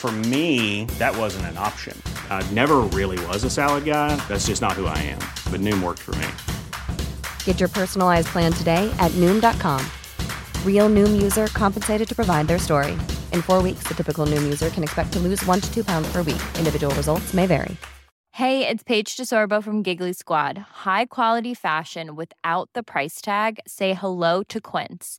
For me, that wasn't an option. I never really was a salad guy. That's just not who I am. But Noom worked for me. Get your personalized plan today at Noom.com. Real Noom user compensated to provide their story. In four weeks, the typical Noom user can expect to lose one to two pounds per week. Individual results may vary. Hey, it's Paige DeSorbo from Giggly Squad. High quality fashion without the price tag. Say hello to Quince.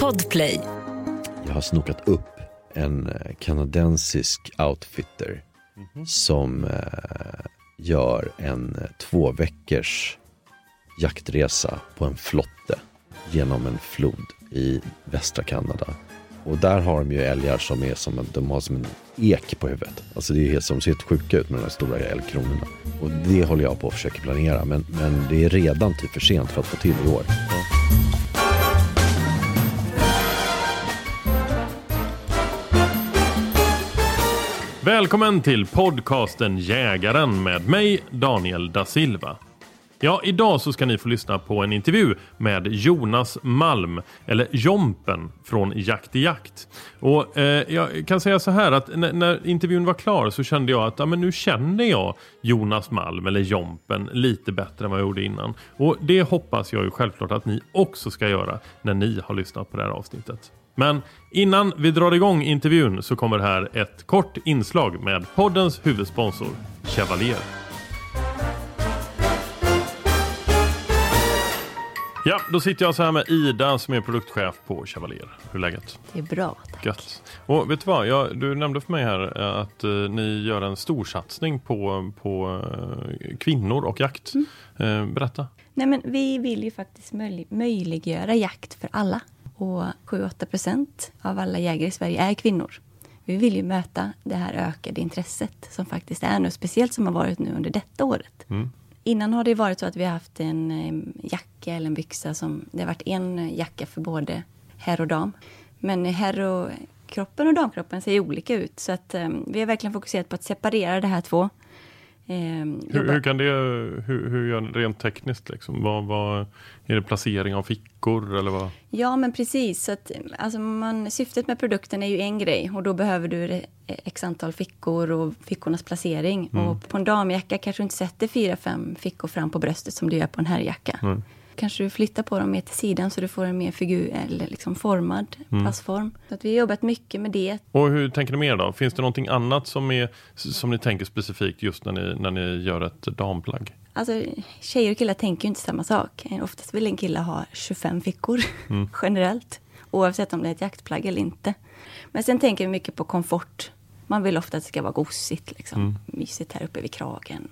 Podplay. Jag har snokat upp en eh, kanadensisk outfitter som eh, gör en eh, två veckors jaktresa på en flotte genom en flod i västra Kanada. Och där har de ju älgar som är som en, de har som en ek på huvudet. Alltså det är helt, som ser helt sjuka ut med de här stora älgkronorna. Och det håller jag på att försöka planera. Men, men det är redan typ för sent för att få till i år. Välkommen till podcasten Jägaren med mig Daniel da Silva. Ja, idag så ska ni få lyssna på en intervju med Jonas Malm, eller Jompen från Jakt i Jakt. Och eh, jag kan säga så här att när, när intervjun var klar så kände jag att ja, men nu känner jag Jonas Malm, eller Jompen, lite bättre än vad jag gjorde innan. Och det hoppas jag ju självklart att ni också ska göra när ni har lyssnat på det här avsnittet. Men innan vi drar igång intervjun så kommer här ett kort inslag med poddens huvudsponsor, Chevalier. Ja, då sitter jag så här med Ida som är produktchef på Chevalier. Hur är läget? Det är bra, tack. Gött. Och vet du vad? Jag, du nämnde för mig här eh, att eh, ni gör en stor satsning på, på eh, kvinnor och jakt. Eh, berätta. Nej, men vi vill ju faktiskt möjlig, möjliggöra jakt för alla. Och 7-8 procent av alla jägare i Sverige är kvinnor. Vi vill ju möta det här ökade intresset som faktiskt är nu, speciellt som har varit nu under detta året. Mm. Innan har det varit så att vi har haft en jacka eller en byxa som... Det har varit en jacka för både herr och dam. Men herr och kroppen och damkroppen ser olika ut. Så att eh, vi har verkligen fokuserat på att separera de här två. Eh, Hur, hur kan det, hur, hur gör ni rent tekniskt liksom? Vad, vad, är det placering av fickor eller vad? Ja, men precis. Så att, alltså man, syftet med produkten är ju en grej och då behöver du x antal fickor och fickornas placering. Och på en damjacka kanske du inte sätter fyra, fem fickor fram på bröstet som du gör på en herrjacka. Mm. Kanske du flyttar på dem mer till sidan så du får en mer figur, eller liksom formad passform. Så att vi har jobbat mycket med det. Och hur tänker ni mer då? Finns det någonting annat som, är, som ni tänker specifikt just när ni, när ni gör ett damplagg? Alltså, tjejer och killar tänker ju inte samma sak. Oftast vill en kille ha 25 fickor generellt. Oavsett om det är ett jaktplagg eller inte. Men sen tänker vi mycket på komfort. Man vill ofta att det ska vara gosigt, liksom. mysigt här uppe vid kragen.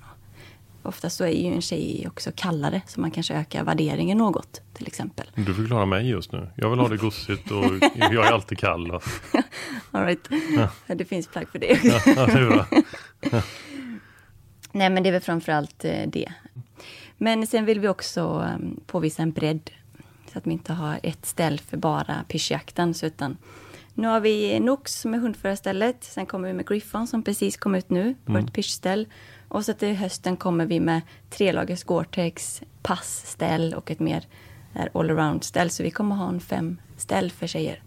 Oftast så är ju en tjej också kallare, så man kanske ökar värderingen något, till exempel. Du förklarar mig just nu. Jag vill ha det gossigt och jag är alltid kall. Och, All right. Det finns plagg för det. ja, det bra. Nej, men det är väl framförallt eh, det. Men sen vill vi också eh, påvisa en bredd. Så att vi inte har ett ställ för bara pyrschjakten. så Utan nu har vi Nox som är hundförarstället. Sen kommer vi med Griffon som precis kom ut nu på ett pyrschställ. Och så till hösten kommer vi med trelagers Gore-Tex, passställ och ett mer eh, allround-ställ. Så vi kommer ha en fem ställ för tjejer.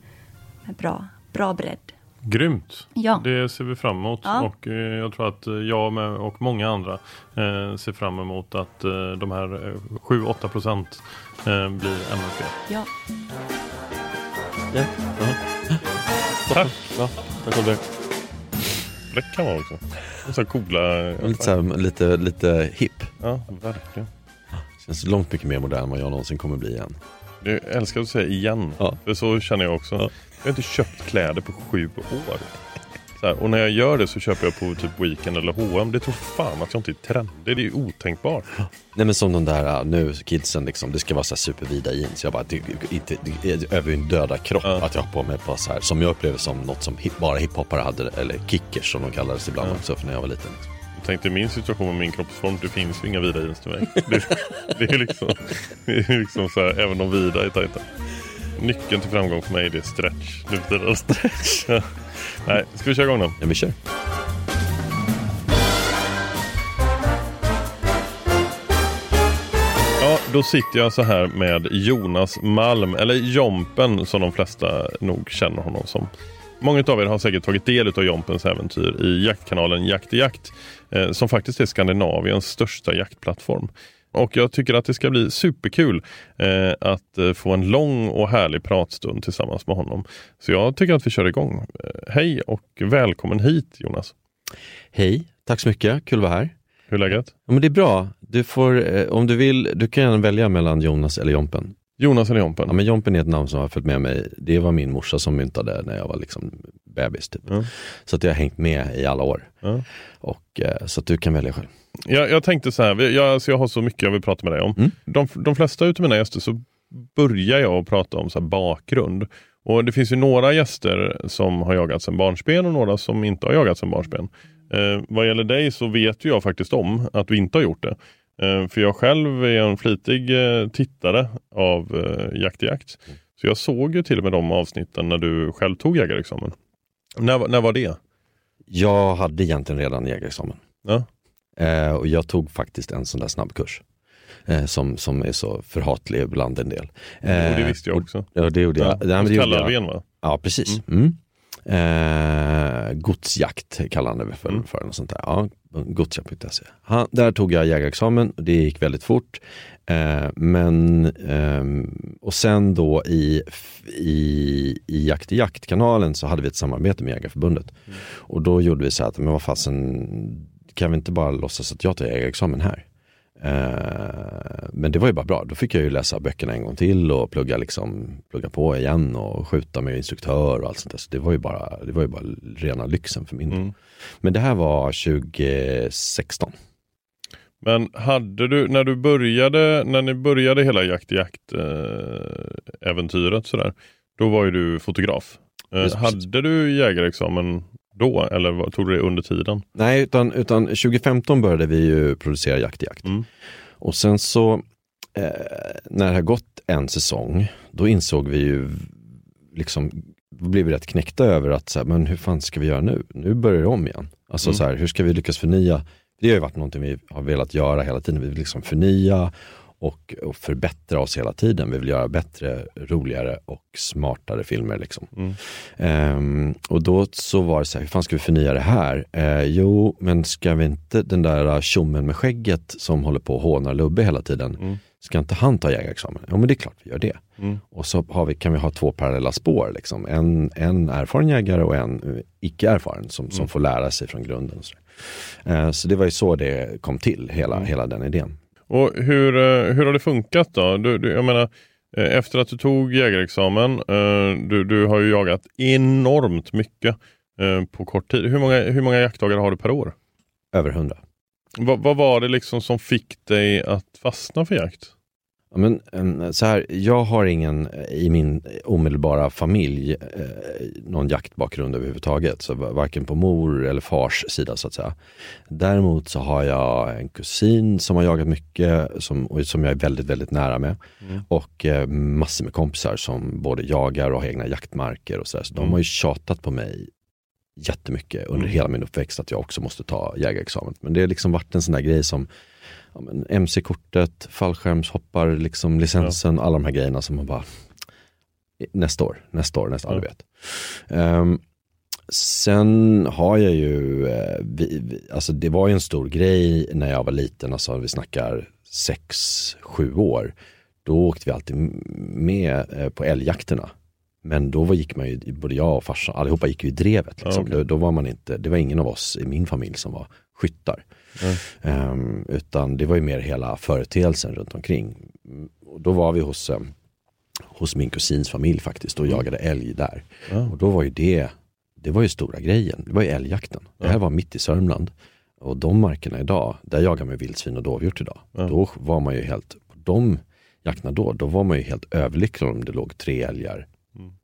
Med bra, bra bredd. Grymt! Ja. Det ser vi fram emot Ja. och eh, jag tror att eh, jag med, och många andra ser fram emot att de här eh, 7-8 procent blir ännu fler. Ja. Ja. Tack! Ja, tack. Fläck kan vara också. Så coola... Lite, så här, lite, lite hipp. Ja, verkligen. Känns långt mycket mer modern än vad jag någonsin kommer bli igen. Jag älskar att säga igen. Ja. För så känner jag också. Ja. Jag har inte köpt kläder på sju år. Så här, och när jag gör det så köper jag på typ Weekend eller H&M. Det tror fan att jag inte är trendig. Det är ju otänkbart. Nej men som de där ah, nu kidsen liksom, det ska vara så här supervida jeans. Jag bara, det, inte, det är över min döda kropp Ja. att jag har på mig på så här, som jag upplever som något som hip, bara hiphoppare hade, eller kickers som de kallades ibland också för när jag var liten. Liksom. Tänk dig min situation med min kroppsform. Det finns ju inga vida jeans till mig. Det, det är liksom, det är liksom så här, även de vida är tajta. Nyckeln till framgång för mig det är stretch. Nu för tiden. Stretch. Ja. Nej, ska vi köra igång då? Ja vi kör. Ja, då sitter jag så här med Jonas Malm, eller Jompen som de flesta nog känner honom som. Många av er har säkert tagit del av Jompens äventyr i jaktkanalen Jakt i jakt, eh, som faktiskt är Skandinaviens största jaktplattform. Och jag tycker att det ska bli superkul eh, att eh, få en lång och härlig pratstund tillsammans med honom. Så jag tycker att vi kör igång. Eh, hej och välkommen hit Jonas. Hej, tack så mycket, kul att vara här. Hur är läget? Ja, men det är bra. Du får, om du vill, du kan välja mellan Jonas eller Jompen. Jonas eller Jompen? Ja, men Jompen är ett namn som har följt med mig. Det var min morsa som myntade när jag var liksom bebis. Typ. Ja. Så att jag har hängt med i alla år. Ja. Och, eh, så att du kan välja själv. Jag, jag tänkte så här, jag, alltså jag har så mycket jag vill prata med dig om. Mm. De, de flesta utav mina gäster så börjar jag att prata om så här bakgrund. Och det finns ju några gäster som har jagat sedan barnsben och några som inte har jagat sedan barnsben. Eh, vad gäller dig så vet ju jag faktiskt om att du inte har gjort det. Eh, för jag själv är en flitig eh, tittare av eh, Jakt i jakt. Så jag såg ju till och med de avsnitten när du själv tog jägarexamen. När, när var det? Jag hade egentligen redan jägarexamen. Ja. Eh, och jag tog faktiskt en sån där snabbkurs. Eh, som, som är så förhatlig bland en del. Eh, och det visste jag också. Ja, det gjorde jag. Ja, det gjorde jag. Va? Ja, precis. Mm. Eh, godsjakt kallar han det för, Mm. för något sånt där. Ja, Han, där tog jag jägarexamen och det gick väldigt fort. Eh, men, ehm, och sen då i, i, i Jakt i jakt-kanalen så hade vi ett samarbete med Jägarförbundet. Och då gjorde vi så här att, men vad fasen, kan vi inte bara låtsas att jag tar jägarexamen här? Eh, men det var ju bara bra. Då fick jag ju läsa böckerna en gång till och plugga, liksom, plugga på igen och skjuta med instruktör och allt sånt där. Så det var ju bara, det var ju bara rena lyxen för min. Mm. Men det här var 2016. Men hade du, när du började, när ni började hela jakt i jakt eh, äventyret sådär, då var ju du fotograf. Eh, Precis. hade du jägarexamen då eller tog du det under tiden? Nej, utan, utan 2015 började vi ju producera Jakt i jakt. Mm. Och sen så, eh, när det har gått en säsong, då insåg vi ju, liksom, blev vi rätt knäckta över att, så här, men hur fan ska vi göra nu? Nu börjar det om igen. Alltså Mm. så här, hur ska vi lyckas förnya? Det har ju varit någonting vi har velat göra hela tiden. Vi vill liksom förnya och, och förbättra oss hela tiden. Vi vill göra bättre, roligare och smartare filmer. Liksom. Mm. Ehm, och då så var det så här, hur fan ska vi förnya det här? Eh, jo, men ska vi inte den där tjommen med skägget som håller på och hånar Lubbe hela tiden, Mm. ska inte han ta jägarexamen? Ja men det är klart vi gör det. Mm. Och så har vi, kan vi ha två parallella spår, liksom. en, en erfaren jägare och en eh, icke erfaren som, som Mm. får lära sig från grunden. Så, eh, så det var ju så det kom till, hela, Mm. hela den idén. Och hur, eh, hur har det funkat då? Du, du, jag menar, eh, efter att du tog jägarexamen, eh, du, du har ju jagat enormt mycket på kort tid. Hur många, hur många jaktdagar har du per år? Över hundra. Vad, vad var det liksom som fick dig att fastna för jakt? Men, så här, jag har ingen eh, i min omedelbara familj eh, någon jaktbakgrund överhuvudtaget. Så va- varken på mor eller fars sida så att säga. Däremot så har jag en kusin som har jagat mycket, som, som jag är väldigt, väldigt nära med. Mm. Och eh, massor med kompisar som både jagar och har egna jaktmarker och så, så Mm. de har ju tjatat på mig jättemycket under Mm. hela min uppväxt att jag också måste ta jägarexamen. Men det har liksom varit en sån där grej som ja, MC-kortet, fallskärmshoppar, liksom licensen, alla de här grejerna som man bara nästa år, nästa år, nästa år, Ja. vet. Ehm, sen har jag ju, eh, vi, vi, alltså det var ju en stor grej när jag var liten, alltså vi snackar sex, sju år. Då åkte vi alltid med eh, på älgjakterna Men då var, gick man ju, både jag och farsan, allihopa gick ju i drevet. Liksom. Ja, okej. då, då var man inte, det var ingen av oss i min familj som var skyttar. Ehm, utan det var ju mer hela företeelsen runt omkring. Mm, Och då var vi hos, eh, hos min kusins familj faktiskt och jagade älg där. Och då var ju det, det var ju stora grejen. Det var ju älgjakten. Det här var mitt i Sörmland. Och de markerna idag, där jagar man vildsvin och dovhjort idag. Då var man ju helt, på de jakterna då, då var man ju helt överlycklig om det låg tre älgar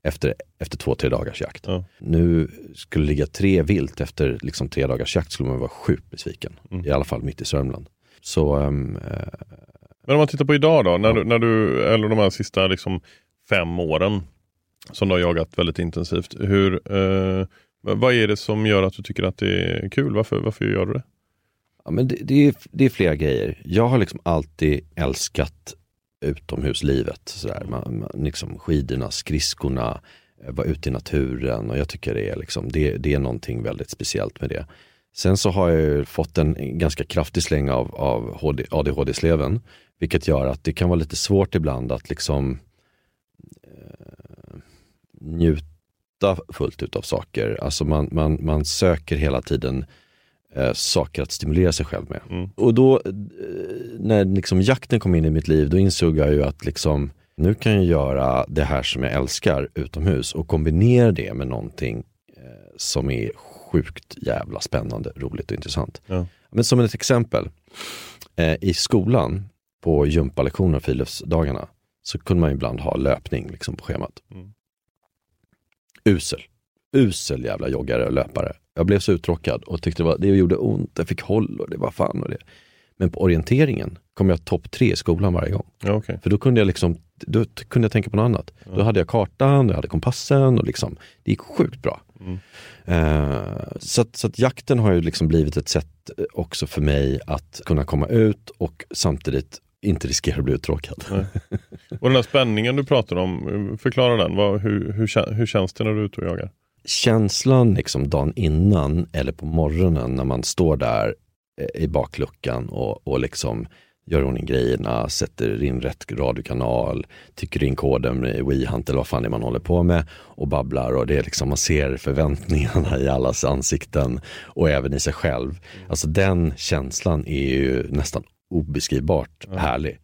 efter, efter två, tre dagars jakt. Ja. Nu skulle det ligga tre vilt efter liksom tre dagars jakt skulle man vara sjukt besviken. I alla fall mitt i Sörmland. Så ehm, eh, Men om man tittar på idag då, när du, när du eller de här sista liksom fem åren som du har jagat väldigt intensivt. Hur, eh, vad är det som gör att du tycker att det är kul? Varför, varför gör du det? Ja, men det, det, är, det är flera grejer. Jag har liksom alltid älskat utomhuslivet. Sådär. Man, man, liksom skidorna, skridskorna, eh, vara ute i naturen och jag tycker det är, liksom, det, det är någonting väldigt speciellt med det. Sen så har jag ju fått en ganska kraftig släng av, av ADHD-sleven. Vilket gör att det kan vara lite svårt ibland att liksom eh, njuta fullt ut av saker. Alltså man, man, man söker hela tiden eh, saker att stimulera sig själv med. Och då, eh, när liksom jakten kom in i mitt liv, då insåg jag ju att liksom, nu kan jag göra det här som jag älskar utomhus och kombinera det med någonting eh, som är sjukt jävla spännande, roligt och intressant. Ja. Men som ett exempel, eh, i skolan på gympalektioner och friluftsdagarna så kunde man ibland ha löpning liksom, på schemat. Usel. Usel jävla joggare och löpare. Jag blev så uttråkad och tyckte det, var, det gjorde ont, jag fick håll och det var fan och det. Men på orienteringen kom jag topp tre i skolan varje gång. Ja, okej. För då kunde jag liksom, då kunde jag tänka på något annat. Då hade jag kartan, jag hade kompassen och liksom, det gick sjukt bra. Eh, så, att, så att jakten har ju liksom blivit ett sätt eh, också för mig att kunna komma ut och samtidigt inte riskera att bli uttråkad. Och den här spänningen du pratar om, eh, förklara den. Vad, hur, hur, hur känns det när du är ute och jagar? Känslan liksom dagen innan eller på morgonen när man står där eh, i bakluckan och, och liksom gör ordning grejerna, sätter in rätt radiokanal, tycker in koden i WeHunt eller vad fan det är man håller på med och babblar och det är liksom, man ser förväntningarna i allas ansikten och även i sig själv. Alltså den känslan är ju nästan obeskrivbart härlig.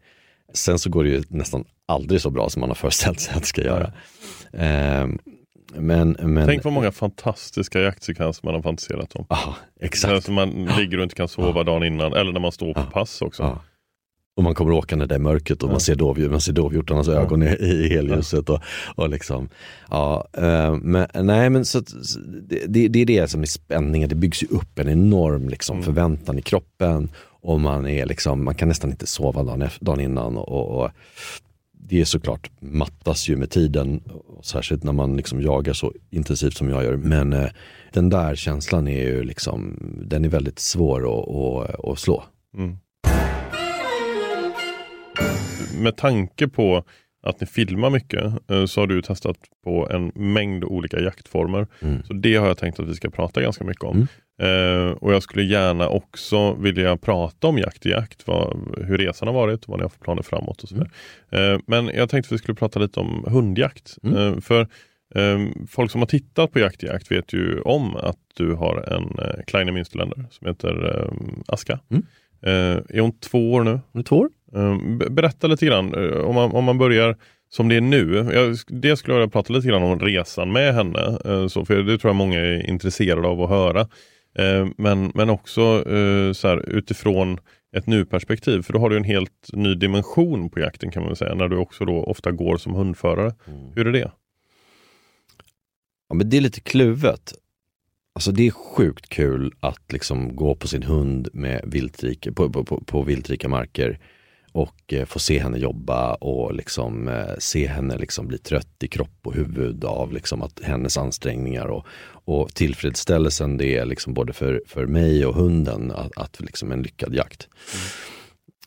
Sen så går det ju nästan aldrig så bra som man har föreställt sig att det ska göra. Ehm, men, men, Tänk vad många fantastiska jaktsekvenser man har fantiserat om. Ja, Där exakt. som man ligger och inte kan sova dagen innan eller när man står på pass också. Ja. Och man kommer åkande där i mörkret och man ser, dovdjur, man ser dovhjortarnas ögon i, i helljuset. Och, och liksom, ja, eh, men, nej men så, det, det det är det som är spänningen, det byggs ju upp en enorm liksom, förväntan i kroppen. Och man, är liksom, man kan nästan inte sova dagen, dagen innan. Och, och det är såklart mattas ju med tiden, särskilt när man liksom jagar så intensivt som jag gör. Men eh, den där känslan är ju liksom, den är väldigt svår att, att, att slå. Med tanke på att ni filmar mycket eh, så har du testat på en mängd olika jaktformer. Mm. Så det har jag tänkt att vi ska prata ganska mycket om. Eh, och jag skulle gärna också vilja prata om jakt i jakt, vad, hur resan har varit, vad ni har för planer framåt och sådär. Eh, men jag tänkte att vi skulle prata lite om hundjakt. Eh, för eh, folk som har tittat på jakt i jakt vet ju om att du har en eh, Kleine Münsterländer som heter eh, Aska. Eh, är hon två år nu? Är det två år? Eh, be- Berätta lite grann, eh, om man, om man börjar som det är nu. Jag, det skulle jag vilja prata lite grann om resan med henne. Så, för det tror jag många är intresserade av att höra. Eh, Men, men också eh, så här, utifrån ett nu-perspektiv. För då har du en helt ny dimension på jakten kan man säga. När du också då ofta går som hundförare. Hur är det? Ja, men det är lite kluvet. Alltså det är sjukt kul att liksom gå på sin hund med viltrike, på, på, på, på viltrika marker och eh, få se henne jobba och liksom, eh, se henne liksom bli trött i kropp och huvud av liksom att hennes ansträngningar och, och tillfredsställelsen det är liksom både för, för mig och hunden att, att liksom en lyckad jakt.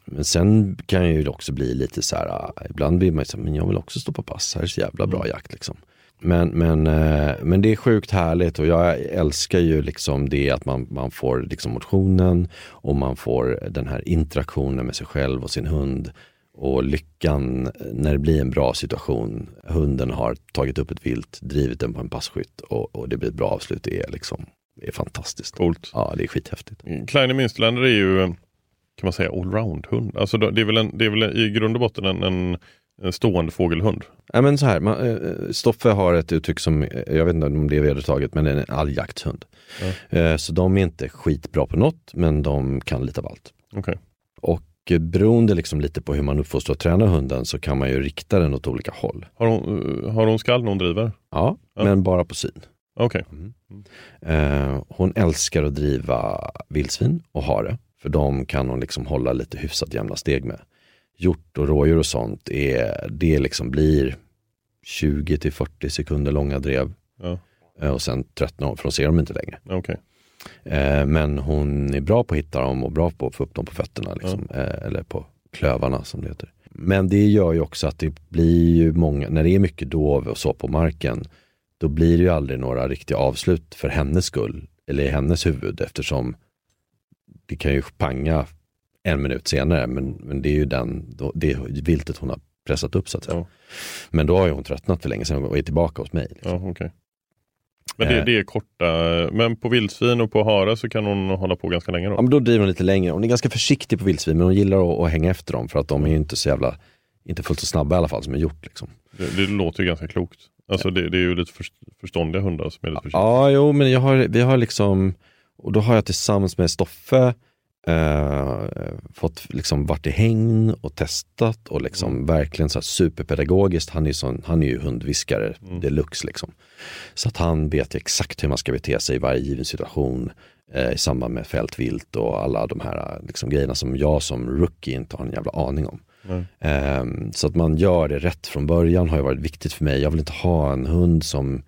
Men sen kan ju det också bli lite så här, ah, ibland blir man ju så här, men jag vill också stå på pass, här är så jävla bra jakt liksom. Men, men, eh, men det är sjukt härligt och jag älskar ju liksom det att man, man får liksom motionen och man får den här interaktionen med sig själv och sin hund. Och lyckan när det blir en bra situation, hunden har tagit upp ett vilt, drivit den på en passkytt och, och det blir ett bra avslut, det är liksom det är fantastiskt. Coolt. Ja, det är skithäftigt. Kleine Münsterländer är ju, kan man säga, allround-hund. Alltså det är väl, en, det är väl i grund och botten en, en, en stående fågelhund. Ja, men så här, man, eh, Stoffe har ett uttryck som, eh, jag vet inte om det är vedertaget, men det är en alljaktshund. Eh, Så de är inte skitbra på något, men de kan lite av allt. Okej. Och beroende liksom lite på hur man uppfostrar och tränar hunden så kan man ju rikta den åt olika håll. Har, hon, har hon skall när hon driver? Ja, Ja. men bara på syn. Okej. Eh, hon älskar att driva vildsvin och hare, för de kan hon liksom hålla lite hyfsat jämna steg med. Hjort och rådjur och sånt, är, det liksom blir 20 till 40 sekunder långa drev. Ja. Eh, och sen tröttnar hon, för de ser dem inte längre. Okej. Eh, men hon är bra på att hitta dem och bra på att få upp dem på fötterna. Liksom. Eh, eller på klövarna som det heter. Men det gör ju också att det blir ju många, när det är mycket dov och så på marken, då blir det ju aldrig några riktiga avslut för hennes skull, eller i hennes huvud eftersom det kan ju panga en minut senare, men, men det är ju den, det viltet hon har pressat upp så att säga. Ja. Men då har ju hon tröttnat för länge sedan och är tillbaka hos mig. Liksom. Ja, okej. Men det, Eh. det är korta, men på vildsvin och på hare så kan hon hålla på ganska länge då? Ja, men då driver hon lite längre. Hon är ganska försiktig på vildsvin, men hon gillar att, att hänga efter dem för att de är ju inte så jävla, inte fullt så snabba i alla fall som en hjort. Liksom. Det, det låter ju ganska klokt. Alltså det, det är ju lite för, förståndiga hundar som är lite försiktiga. Ja, jo, men jag har, vi har liksom, och då har jag tillsammans med Stoffe eh, fått liksom varit i hägn och testat och liksom verkligen så superpedagogiskt. Han är, sån, han är ju hundviskare deluxe liksom. Så att han vet exakt hur man ska bete sig i varje given situation eh, i samband med fältvilt och alla de här liksom, grejerna som jag som rookie inte har en jävla aning om. Ehm, så att man gör det rätt från början har ju varit viktigt för mig. Jag vill inte ha en hund som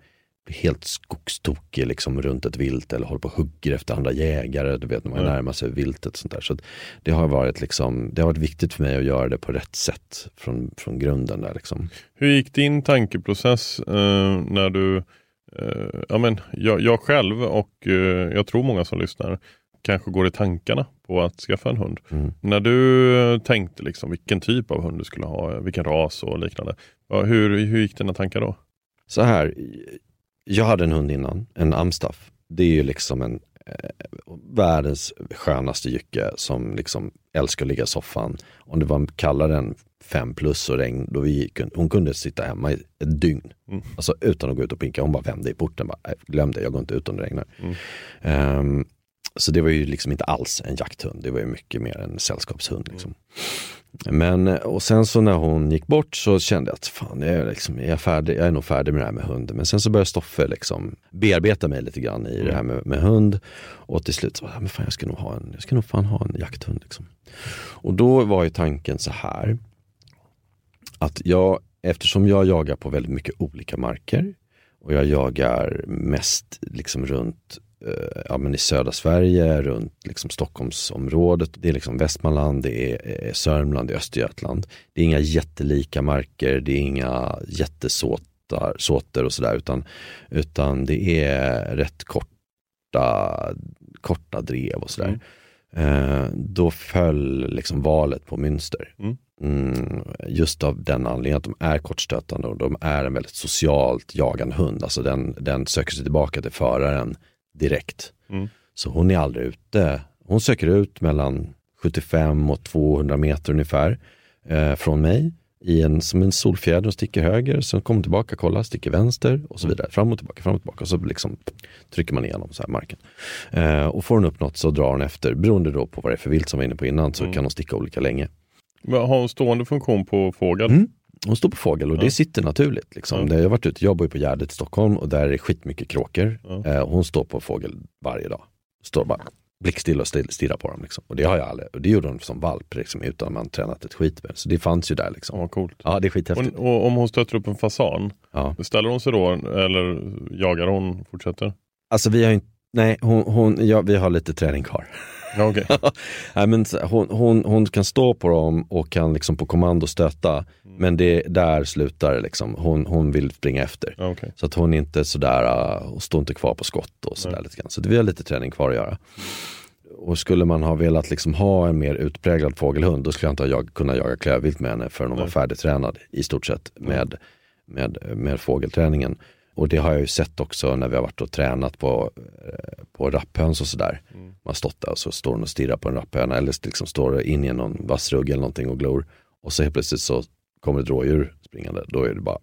helt skogstokig liksom runt ett vilt eller håller på och hugger efter andra jägare, du vet när man Mm. närmar sig viltet. Sånt där. Så det, har varit liksom, det har varit viktigt för mig att göra det på rätt sätt från, från grunden. Där liksom. Hur gick din tankeprocess eh, när du, eh, ja men jag, jag själv och eh, jag tror många som lyssnar kanske går i tankarna på att skaffa en hund. Mm. När du tänkte liksom vilken typ av hund du skulle ha, vilken ras och liknande. Hur, hur gick dina tankar då? Så här, jag hade en hund innan, en amstaff. Det är ju liksom en eh, världens skönaste jycke som liksom älskar att ligga i soffan. Om det var kallare än fem plus och regn, då vi hon kunde sitta hemma i ett dygn. Mm. Alltså utan att gå ut och pinka. Hon bara vände i porten, bara, "Nej, glöm det, jag går inte ut om det regnar. Mm. Ehm, så det var ju liksom inte alls en jakthund, det var ju mycket mer en sällskapshund. Liksom. Men, och sen så när hon gick bort så kände jag att fan, jag är, liksom, jag är, färdig, jag är nog färdig med det här med hund. Men sen så började Stoffe liksom bearbeta mig lite grann i det här med, med hund. Och till slut så, ja, men fan, jag ska nog ha en, jag ska nog fan ha en jakthund. Liksom. Och då var ju tanken så här, att jag, eftersom jag jagar på väldigt mycket olika marker och jag jagar mest liksom runt ja, men i södra Sverige, runt liksom Stockholmsområdet. Det är liksom Västmanland, det är eh, Sörmland, det är Östergötland. Det är inga jättelika marker, det är inga jättesåtar såter och sådär utan, utan det är rätt korta, korta drev och sådär. Eh, då föll liksom valet på Münster. Mm. Mm, just av den anledningen att de är kortstötande och de är en väldigt socialt jagande hund. Alltså den, den söker sig tillbaka till föraren direkt. Mm. Så hon är aldrig ute. Hon söker ut mellan 75 och 200 meter ungefär eh, från mig. I en, som en solfjäder och sticker höger, sen kommer tillbaka, kollar, sticker vänster och så vidare. Fram och tillbaka, fram och tillbaka. Och så liksom trycker man igenom så här marken. Eh, och får hon upp något så drar hon efter. Beroende då på vad det är för vilt som var inne på innan så kan hon sticka olika länge. Men Har hon stående funktion på fågel? Mm. Hon står på fågel och Ja. det sitter naturligt. Liksom. Ja. Det, jag, har varit ute, jag bor ju på Gärdet i Stockholm och där är skitmycket kråkor. Ja. Eh, hon står på fågel varje dag. Står bara blickstill och stirrar på dem. Liksom. Och det har jag aldrig. Och det gjorde hon som valp liksom, utan att man tränat ett skit med. Så det fanns ju där. Ja, Liksom. vad coolt. Ja, det är skithäftigt. Och, och om hon stöter upp en fasan, Ja. ställer hon sig då eller jagar hon, fortsätter? Alltså vi har ju inte, nej, hon, hon, ja, vi har lite träning kvar. Ja, okej. nej, men, hon, hon, hon kan stå på dem och kan liksom på kommando stöta. Men det, där slutar liksom. Hon, hon vill springa efter. Ja, okej. Så att hon inte sådär, uh, och står inte kvar på skott och sådär Nej. lite grann. Så det, vi har lite träning kvar att göra. och skulle man ha velat liksom ha en mer utpräglad fågelhund, då skulle jag inte ha jag, kunna jaga klövvilt med henne förrän hon var färdigtränad i stort sett med, med, med fågelträningen. Och det har jag ju sett också när vi har varit och tränat på, eh, på rapphöns och sådär. Man har stått där och så står hon och stirrar på en rapphöna eller liksom står in i någon vassrugg eller någonting och glor. Och så helt plötsligt så kommer ett rådjur springande. Då är det bara,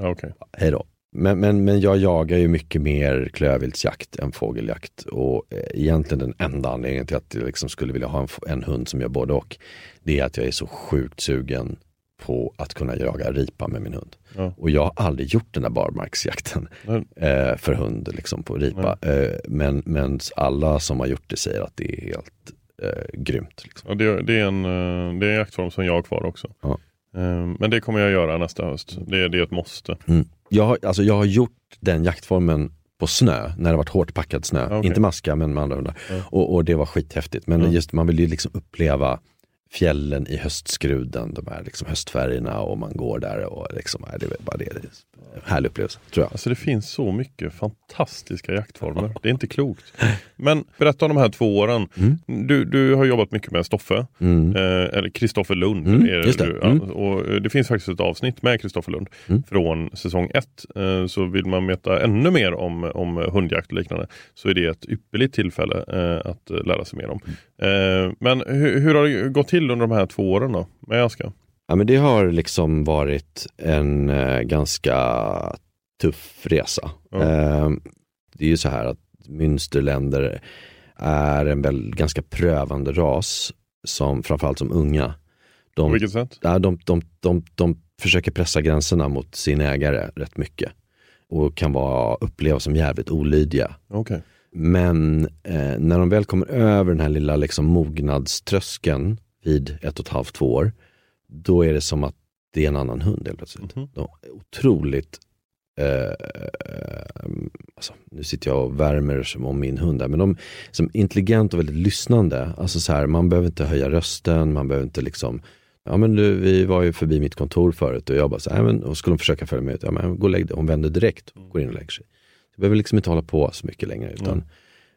okej. hej då. Men, men, men jag jagar ju mycket mer klövviltsjakt än fågeljakt. Och eh, egentligen den enda anledningen till att jag liksom skulle vilja ha en, en hund som gör både och. Det är att jag är så sjukt sugen på att kunna jaga ripa med min hund. Ja. Och jag har aldrig gjort den där barmarksjakten eh, för hund liksom på ripa. Eh, men, men alla som har gjort det säger att det är helt eh, grymt. Liksom. Ja, det, det, är en, eh, det är en jaktform som jag har kvar också. Ja. Eh, Men det kommer jag göra nästa höst. Det, det är ett måste. Mm. Jag, har, alltså jag har gjort den jaktformen på snö, när det varit hårt packad snö. Okej. Inte maska men med andra hundar. Ja. Och, och det var skithäftigt. Men Ja. just man vill ju liksom uppleva fjällen i höstskruden, de här liksom höstfärgerna och man går där och liksom, det är bara det. det är en härlig upplevelse, tror jag. Alltså det finns så mycket fantastiska jaktformer. Det är inte klokt. Men berätta om de här två åren. Du, du har jobbat mycket med Stoffe. Mm. Eh, eller Kristoffer Lund. Mm, det. Du, ja. Mm. och eh, det finns faktiskt ett avsnitt med Kristoffer Lund Mm. från säsong 1. Eh, så vill man veta ännu mer om, om hundjakt och liknande så är det ett ypperligt tillfälle eh, att eh, lära sig mer om. Mm. Eh, men hur, hur har det gått till under de här två åren då, med Aska? Ja, men det har liksom varit en eh, ganska tuff resa. Ja. Eh, det är ju så här att Münsterländer är en väl, ganska prövande ras, som, framförallt som unga. På De, vilket sätt? ja, de, de, de, de försöker pressa gränserna mot sin ägare rätt mycket. Och kan vara, upplevas som jävligt olydiga. Okej. Men eh, när de väl kommer över den här lilla liksom, mognadströskeln vid ett och ett halvt, två år, då är det som att det är en annan hund helt plötsligt. Mhm. De är otroligt, eh, alltså, nu sitter jag och värmer som om min hund där, men de är som intelligent och väldigt lyssnande. Alltså så här, man behöver inte höja rösten, man behöver inte liksom Ja men du, vi var ju förbi mitt kontor förut och jag bara så här, men, och skulle hon försöka följa med ut, ja men gå och lägg dig. Hon vänder direkt och går in och lägger sig. Jag behöver liksom inte hålla på så mycket längre. Utan,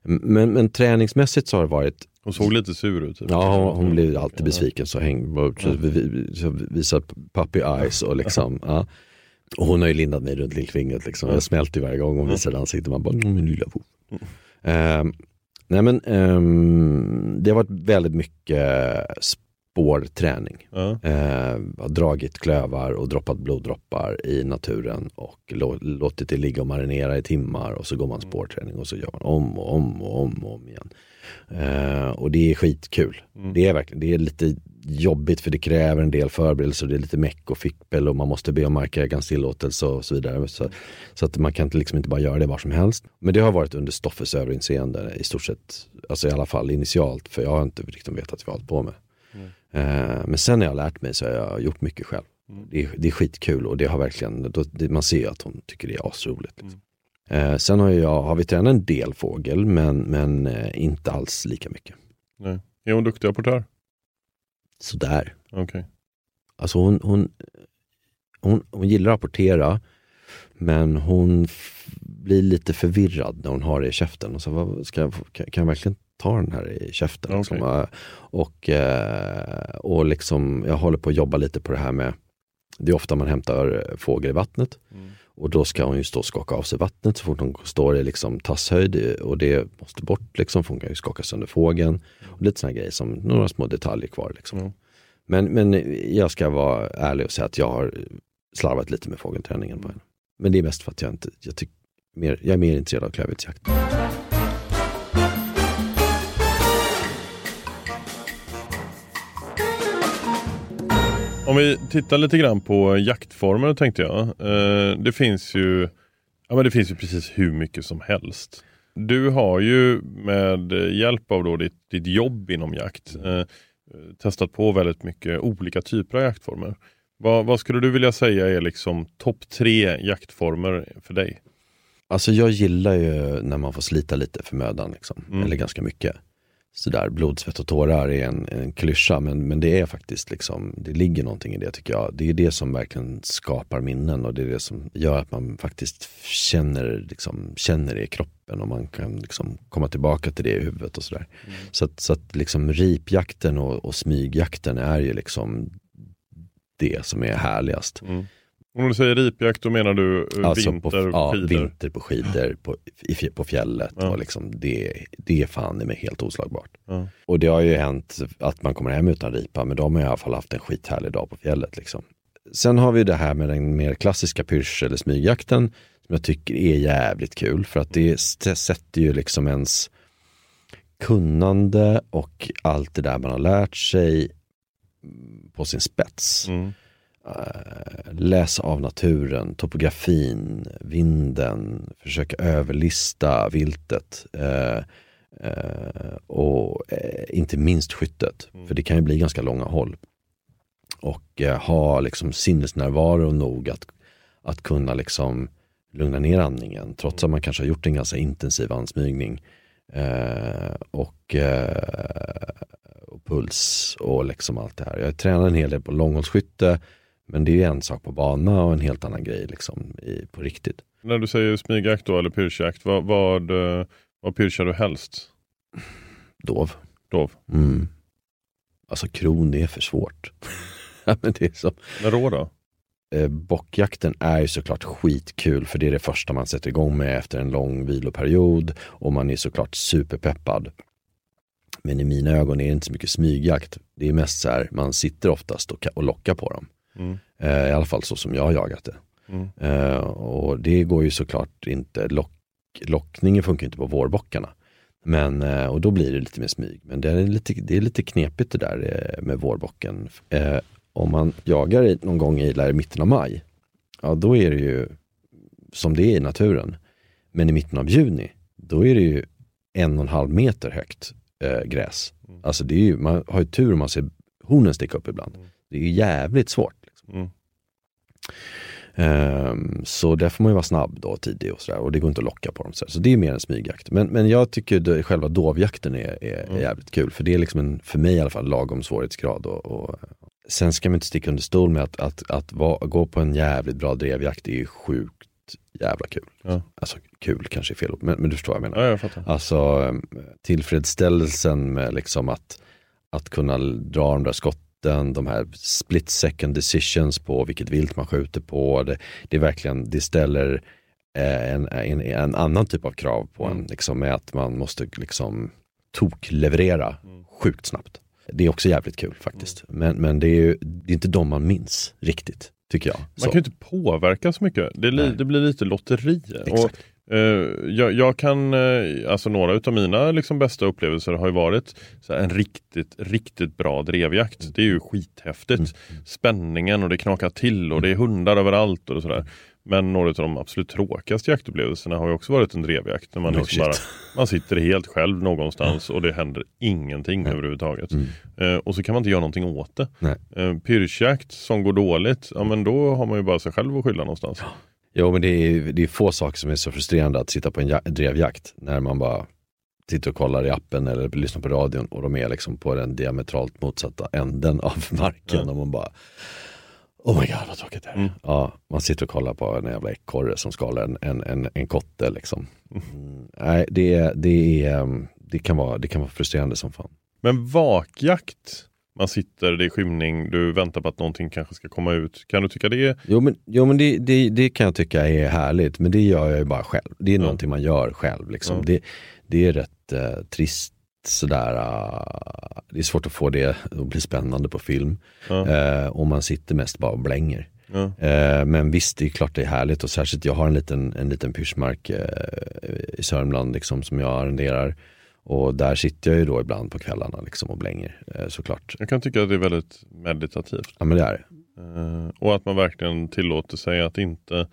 men, men träningsmässigt så har det varit Hon såg lite sur ut. Typ. Ja, hon, hon blir alltid besviken så häng, så, så visar puppy eyes och liksom, ja. Och hon har ju lindat mig runt lillfingret liksom. Jag smälter varje gång hon visar ansiktet. Man bara, mm, min lilla fot. Ehm, nej men ehm, det har varit väldigt mycket spårträning. Eh, har dragit klövar och droppat bloddroppar i naturen och lå- låtit det ligga och marinera i timmar och så går man spårträning och så gör man om och om och om och om igen. Eh, och det är skitkul. Det är verkligen, det är lite jobbigt för det kräver en del förberedelser, det är lite meck och fippel och man måste be om markägarens tillåtelse och så vidare. Så, så att man kan inte- liksom inte bara göra det var som helst. Men det har varit under Stoffes överinseende i stort sett, alltså i alla fall initialt, för jag har inte riktigt vetat vad jag har hållit på med. Eh, Men sen när jag har lärt mig så har jag gjort mycket själv. Det, är, det är skitkul och det har verkligen, då, det, man ser att hon tycker det är asroligt. Liksom. Eh, sen har, jag, har vi tränat en del fågel men, men eh, inte alls lika mycket. Nej. Är hon duktig rapportör? Sådär. Okej. Alltså hon, hon, hon, hon gillar att rapportera men hon blir lite förvirrad när hon har det i käften. Och så, vad, ska jag, kan, kan jag verkligen ta den här i käften? Liksom? Okej. Eh, Och, eh, och liksom, jag håller på att jobba lite på det här med, det är ofta man hämtar fågel i vattnet. Och då ska hon ju stå och skaka av sig vattnet så fort hon står i liksom tasshöjd och det måste bort liksom, för hon kan ju skaka sönder fågeln. Och lite sådana grejer som några små detaljer kvar. Liksom. Mm. Men, men jag ska vara ärlig och säga att jag har slarvat lite med fågelträningen på henne. Men det är mest för att jag inte, jag, tyck, mer, jag är mer intresserad av klövviltsjakt. Om vi tittar lite grann på jaktformer tänkte jag. Eh, det finns ju Ja men det finns ju precis hur mycket som helst. Du har ju med hjälp av då ditt, ditt jobb inom jakt eh, testat på väldigt mycket olika typer av jaktformer. Vad, vad skulle du vilja säga är liksom topp tre jaktformer för dig? Alltså jag gillar ju när man får slita lite för mödan, liksom. Mm. eller ganska mycket. Sådär blod, svett och tårar är en, en klyscha men, men det är faktiskt liksom, det ligger någonting i det tycker jag. Det är det som verkligen skapar minnen och det är det som gör att man faktiskt känner, liksom, känner det i kroppen och man kan liksom komma tillbaka till det i huvudet och sådär. Mm. Så att, så att liksom ripjakten och, och smygjakten är ju liksom det som är härligast. Mm. Om du säger ripjakt då menar du alltså vinter på, ja, skidor? vinter på skidor på, i, på fjället. Ja. Och liksom det, det är fan det helt oslagbart. Ja. Och det har ju hänt att man kommer hem utan ripa men de har i alla fall haft en skithärlig dag på fjället. Liksom. Sen har vi det här med den mer klassiska pyrsch eller smygjakten som jag tycker är jävligt kul för att det sätter ju liksom ens kunnande och allt det där man har lärt sig på sin spets. Mm. Eh, läsa av naturen, topografin, vinden, försöka överlista viltet. Eh, eh, och inte minst skyttet, mm. för det kan ju bli ganska långa håll. Och ha liksom sinnesnärvaro nog att, att kunna liksom lugna ner andningen trots att man kanske har gjort en ganska intensiv ansmygning. och, och puls och liksom allt det här. Jag tränar en hel del på långhållsskytte men det är en sak på bana och en helt annan grej liksom, i, på riktigt. När du säger smygjakt då, eller pyrschjakt, vad, vad, eh, vad pyrschar du helst? Dov. Dov? Mm. Alltså kron är för svårt. men det är som... Men rå då? Eh, bockjakten är ju såklart skitkul för det är det första man sätter igång med efter en lång viloperiod och man är såklart superpeppad. Men i mina ögon är det inte så mycket smygjakt. Det är mest så här, man sitter oftast och, och lockar på dem. Mm. I alla fall så som jag har jagat det. Mm. Uh, och det går ju såklart inte, lock, lockningen funkar inte på vårbockarna. Men, uh, och då blir det lite mer smyg. Men det är lite, det är lite knepigt det där med vårbocken. Om man jagar någon gång i mitten av maj, ja då är det ju som det är i naturen. Men i mitten av juni, då är det ju en och en halv meter högt gräs. Mm. Alltså det är ju, man har ju tur om man ser hornen sticka upp ibland. Mm. Det är ju jävligt svårt. Mm. Um, så där får man ju vara snabb då tidig och sådär och det går inte att locka på dem. Så, så det är mer en smygjakt. Men, men jag tycker det, själva dovjakten är, är, mm. är, jävligt kul för det är liksom en, för mig i alla fall, lagom svårighetsgrad. Och, och, sen ska man inte sticka under stol med att, att, att, va, gå på en jävligt bra drevjakt är sjukt jävla kul. Ja. Alltså kul kanske är fel ord, men, men du förstår vad jag menar. Ja, jag fattar. Alltså ehm, tillfredsställelsen med liksom att, att kunna dra de där skotten skjuten, de här split second decisions på vilket vilt man skjuter på. Det, det är verkligen, det ställer eh, en, en, en, annan typ av krav på mm. en, liksom, med att man måste liksom tokleverera mm. sjukt snabbt. Det är också jävligt kul faktiskt. Mm. Men, men det är ju det är inte de man minns riktigt, tycker jag. Man så. kan ju inte påverka så mycket. Det, li, det blir lite lotteri. Exakt. Och jag, jag, kan, uh, alltså några utav mina liksom, bästa upplevelser har ju varit en riktigt, riktigt bra drevjakt. Mm. Det är ju skithäftigt. Mm. Spänningen och det knakar till och det är hundar överallt och sådär. Men några av de absolut tråkigaste jaktupplevelserna har ju också varit en drevjakt. När man, no liksom bara, man sitter helt själv någonstans och det händer ingenting Nej. överhuvudtaget. Mm. Uh, och så kan man inte göra någonting åt det. Uh, pyrschjakt som går dåligt, ja men då har man ju bara sig själv att skylla någonstans. Jo men det är, det är få saker som är så frustrerande att sitta på en drevjakt när man bara sitter och kollar i appen eller lyssnar på radion och de är liksom på den diametralt motsatta änden av marken mm. och man bara Oh my god vad tråkigt det är. Mm. Ja, man sitter och kollar på en jävla ekorre som skalar en, en, en, en kotte liksom. Mm. Nej, det, det, är, det, kan vara, det kan vara frustrerande som fan. Men vakjakt man sitter, det är skymning, du väntar på att någonting kanske ska komma ut. Kan du tycka det? Jo men, jo, men det, det, det kan jag tycka är härligt, men det gör jag ju bara själv. Det är ja. någonting man gör själv. Liksom. Ja. Det, det är rätt uh, trist sådär, uh, det är svårt att få det att bli spännande på film. Ja. Uh, och man sitter mest bara och blänger. Ja. Uh, men visst, det är klart det är härligt och särskilt jag har en liten, en liten pyschmark i Sörmland liksom, som jag arrenderar. Och där sitter jag ju då ibland på kvällarna liksom och blänger eh, såklart. Jag kan tycka att det är väldigt meditativt. Ja men det är det. Eh, och att man verkligen tillåter sig att inte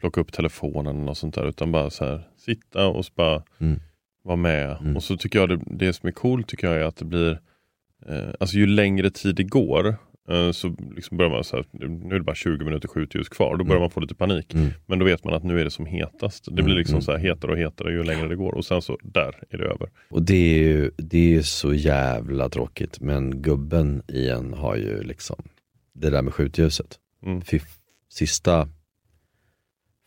plocka upp telefonen och sånt där utan bara så här, sitta och bara mm. vara med. Mm. Och så tycker jag det, det som är coolt tycker jag är att det blir, eh, alltså ju längre tid det går så liksom börjar man så här, nu är det bara 20 minuter skjutljus kvar. Då börjar Mm. man få lite panik. Mm. Men då vet man att nu är det som hetast. Det blir Mm, liksom mm. så här hetare och hetare ju längre det går. Och sen så, där är det över. Och det är ju det är så jävla tråkigt. Men gubben i en har ju liksom det där med skjutljuset. Mm. Fy, sista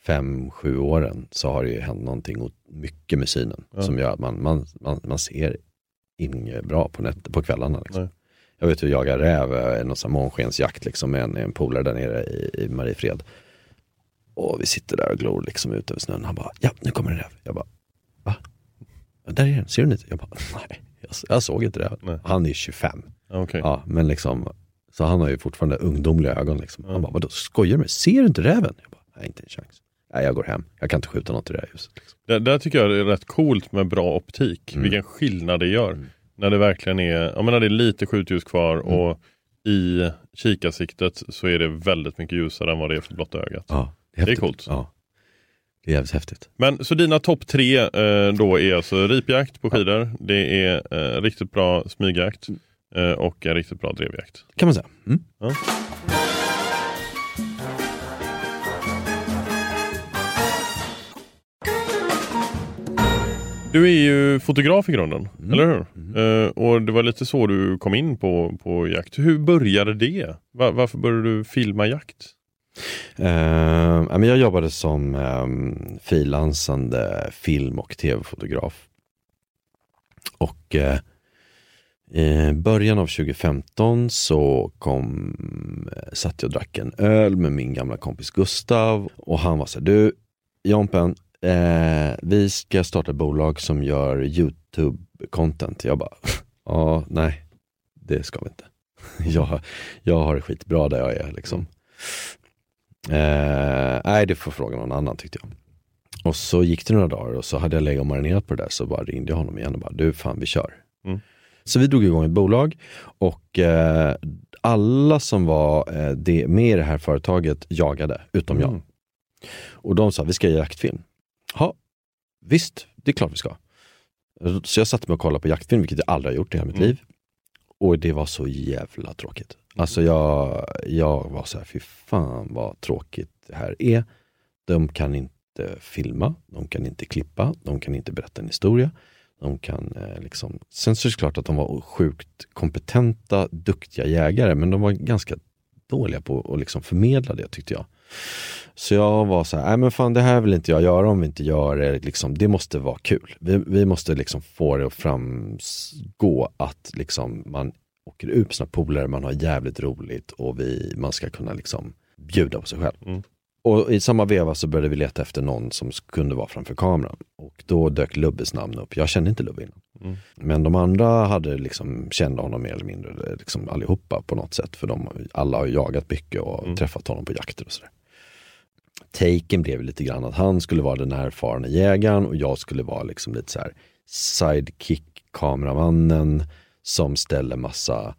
fem, sju åren så har det ju hänt någonting mycket med synen. Ja. Som gör att man, man, man, man ser inget bra på, nät, på kvällarna. Liksom. Jag vet hur jag jagar räv, eh, någon sån månskensjakt liksom, med en, en polare där nere i, i Mariefred. Och vi sitter där och glor liksom ut över snön. Han bara, ja nu kommer en räv. Jag bara, va? Ja, där är den, ser du den inte? Jag bara, nej, jag, jag såg inte det. Nej. Han är 25. Ja, okej. Ja, men liksom, så han har ju fortfarande ungdomliga ögon. Liksom. Han bara, vadå, skojar du med? Ser du inte räven? Jag bara, nej inte en chans. Nej, jag går hem. Jag kan inte skjuta något i det här huset. Liksom. Där, där tycker jag det är rätt coolt med bra optik. Mm. Vilken skillnad det gör. När det verkligen är, jag menar det är lite skjutljus kvar Mm. och i kikarsiktet så är det väldigt mycket ljusare än vad det är för blotta ögat. Ja, Det är häftigt. coolt. Ja. Det är jävligt häftigt. Men så dina topp tre eh, då är alltså ripjakt på skidor, det är eh, riktigt bra smygjakt eh, och en riktigt bra drevjakt. Kan man säga. Mm. Ja. Du är ju fotograf i grunden, Mm. eller hur? Eh, och det var lite så du kom in på, på jakt. Hur började det? Va- varför började du filma jakt? Ja, men jag jobbade som um, frilansande film och tv-fotograf. Och eh, i början av 2015 så kom, satt jag och drack en öl med min gamla kompis Gustav och han var så här, du Jompen, eh, vi ska starta ett bolag som gör YouTube-content. Jag bara, ja, nej, det ska vi inte. jag, jag har det skitbra där jag är liksom. Eh, nej, det får fråga någon annan tyckte jag. Och så gick det några dagar och så hade jag legat och marinerat på det där så bara ringde jag honom igen och bara, du fan vi kör. Mm. Så vi drog igång ett bolag och eh, alla som var eh, det, med i det här företaget jagade, utom jag. Mm. Och de sa, vi ska göra jaktfilm. Ja, visst, det är klart vi ska. Så jag satte mig och kollade på jaktfilm, vilket jag aldrig har gjort i hela mitt Mm. liv. Och det var så jävla tråkigt. Alltså jag, jag var så här, fy fan vad tråkigt det här är. De kan inte filma, de kan inte klippa, de kan inte berätta en historia. De kan eh, liksom... Sen så är det klart att de var sjukt kompetenta, duktiga jägare, men de var ganska dåliga på att liksom förmedla det tyckte jag. Så jag var så här, nej men fan det här vill inte jag göra om vi inte gör det, liksom, det måste vara kul. Vi, vi måste liksom få det att framgå att liksom man åker ut med sina polare, man har jävligt roligt och vi, man ska kunna liksom bjuda på sig själv. Mm. Och i samma veva så började vi leta efter någon som kunde vara framför kameran. Och då dök Lubbes namn upp. Jag kände inte Lubbe innan. Mm. Men de andra hade liksom, kände honom mer eller mindre liksom allihopa på något sätt. För de, alla har jagat mycket och Mm. träffat honom på jakter och sådär. Taken blev lite grann att han skulle vara den erfarna jägaren och jag skulle vara liksom lite så här sidekick kameramannen som ställer massa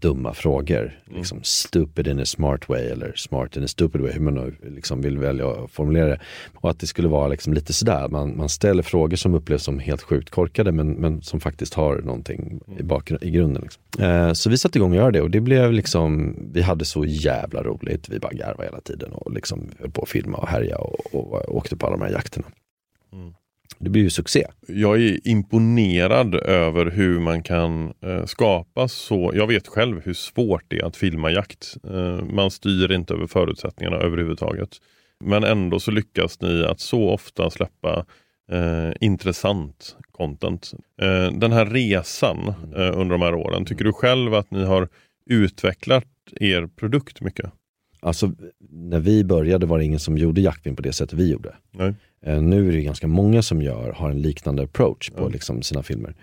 dumma frågor. Mm. Liksom stupid in a smart way eller smart in a stupid way, hur man nu liksom vill välja att formulera det. Och att det skulle vara liksom lite sådär, man, man ställer frågor som upplevs som helt sjukt korkade men, men som faktiskt har någonting i, bakgrund, i grunden. Liksom. Eh, så vi satte igång och göra det och det blev liksom, vi hade så jävla roligt, vi bara garvade hela tiden och liksom höll på att filma och härja och, och, och åkte på alla de här jakterna. Det blev ju succé. Jag är imponerad över hur man kan eh, skapa så. Jag vet själv hur svårt det är att filma jakt. Eh, man styr inte över förutsättningarna överhuvudtaget. Men ändå så lyckas ni att så ofta släppa eh, intressant content. Eh, den här resan eh, under de här åren, tycker du själv att ni har utvecklat er produkt mycket? Alltså när vi började var det ingen som gjorde jaktfilm på det sättet vi gjorde. Nej. Eh, Nu är det ganska många som gör, har en liknande approach på Ja. liksom sina filmer.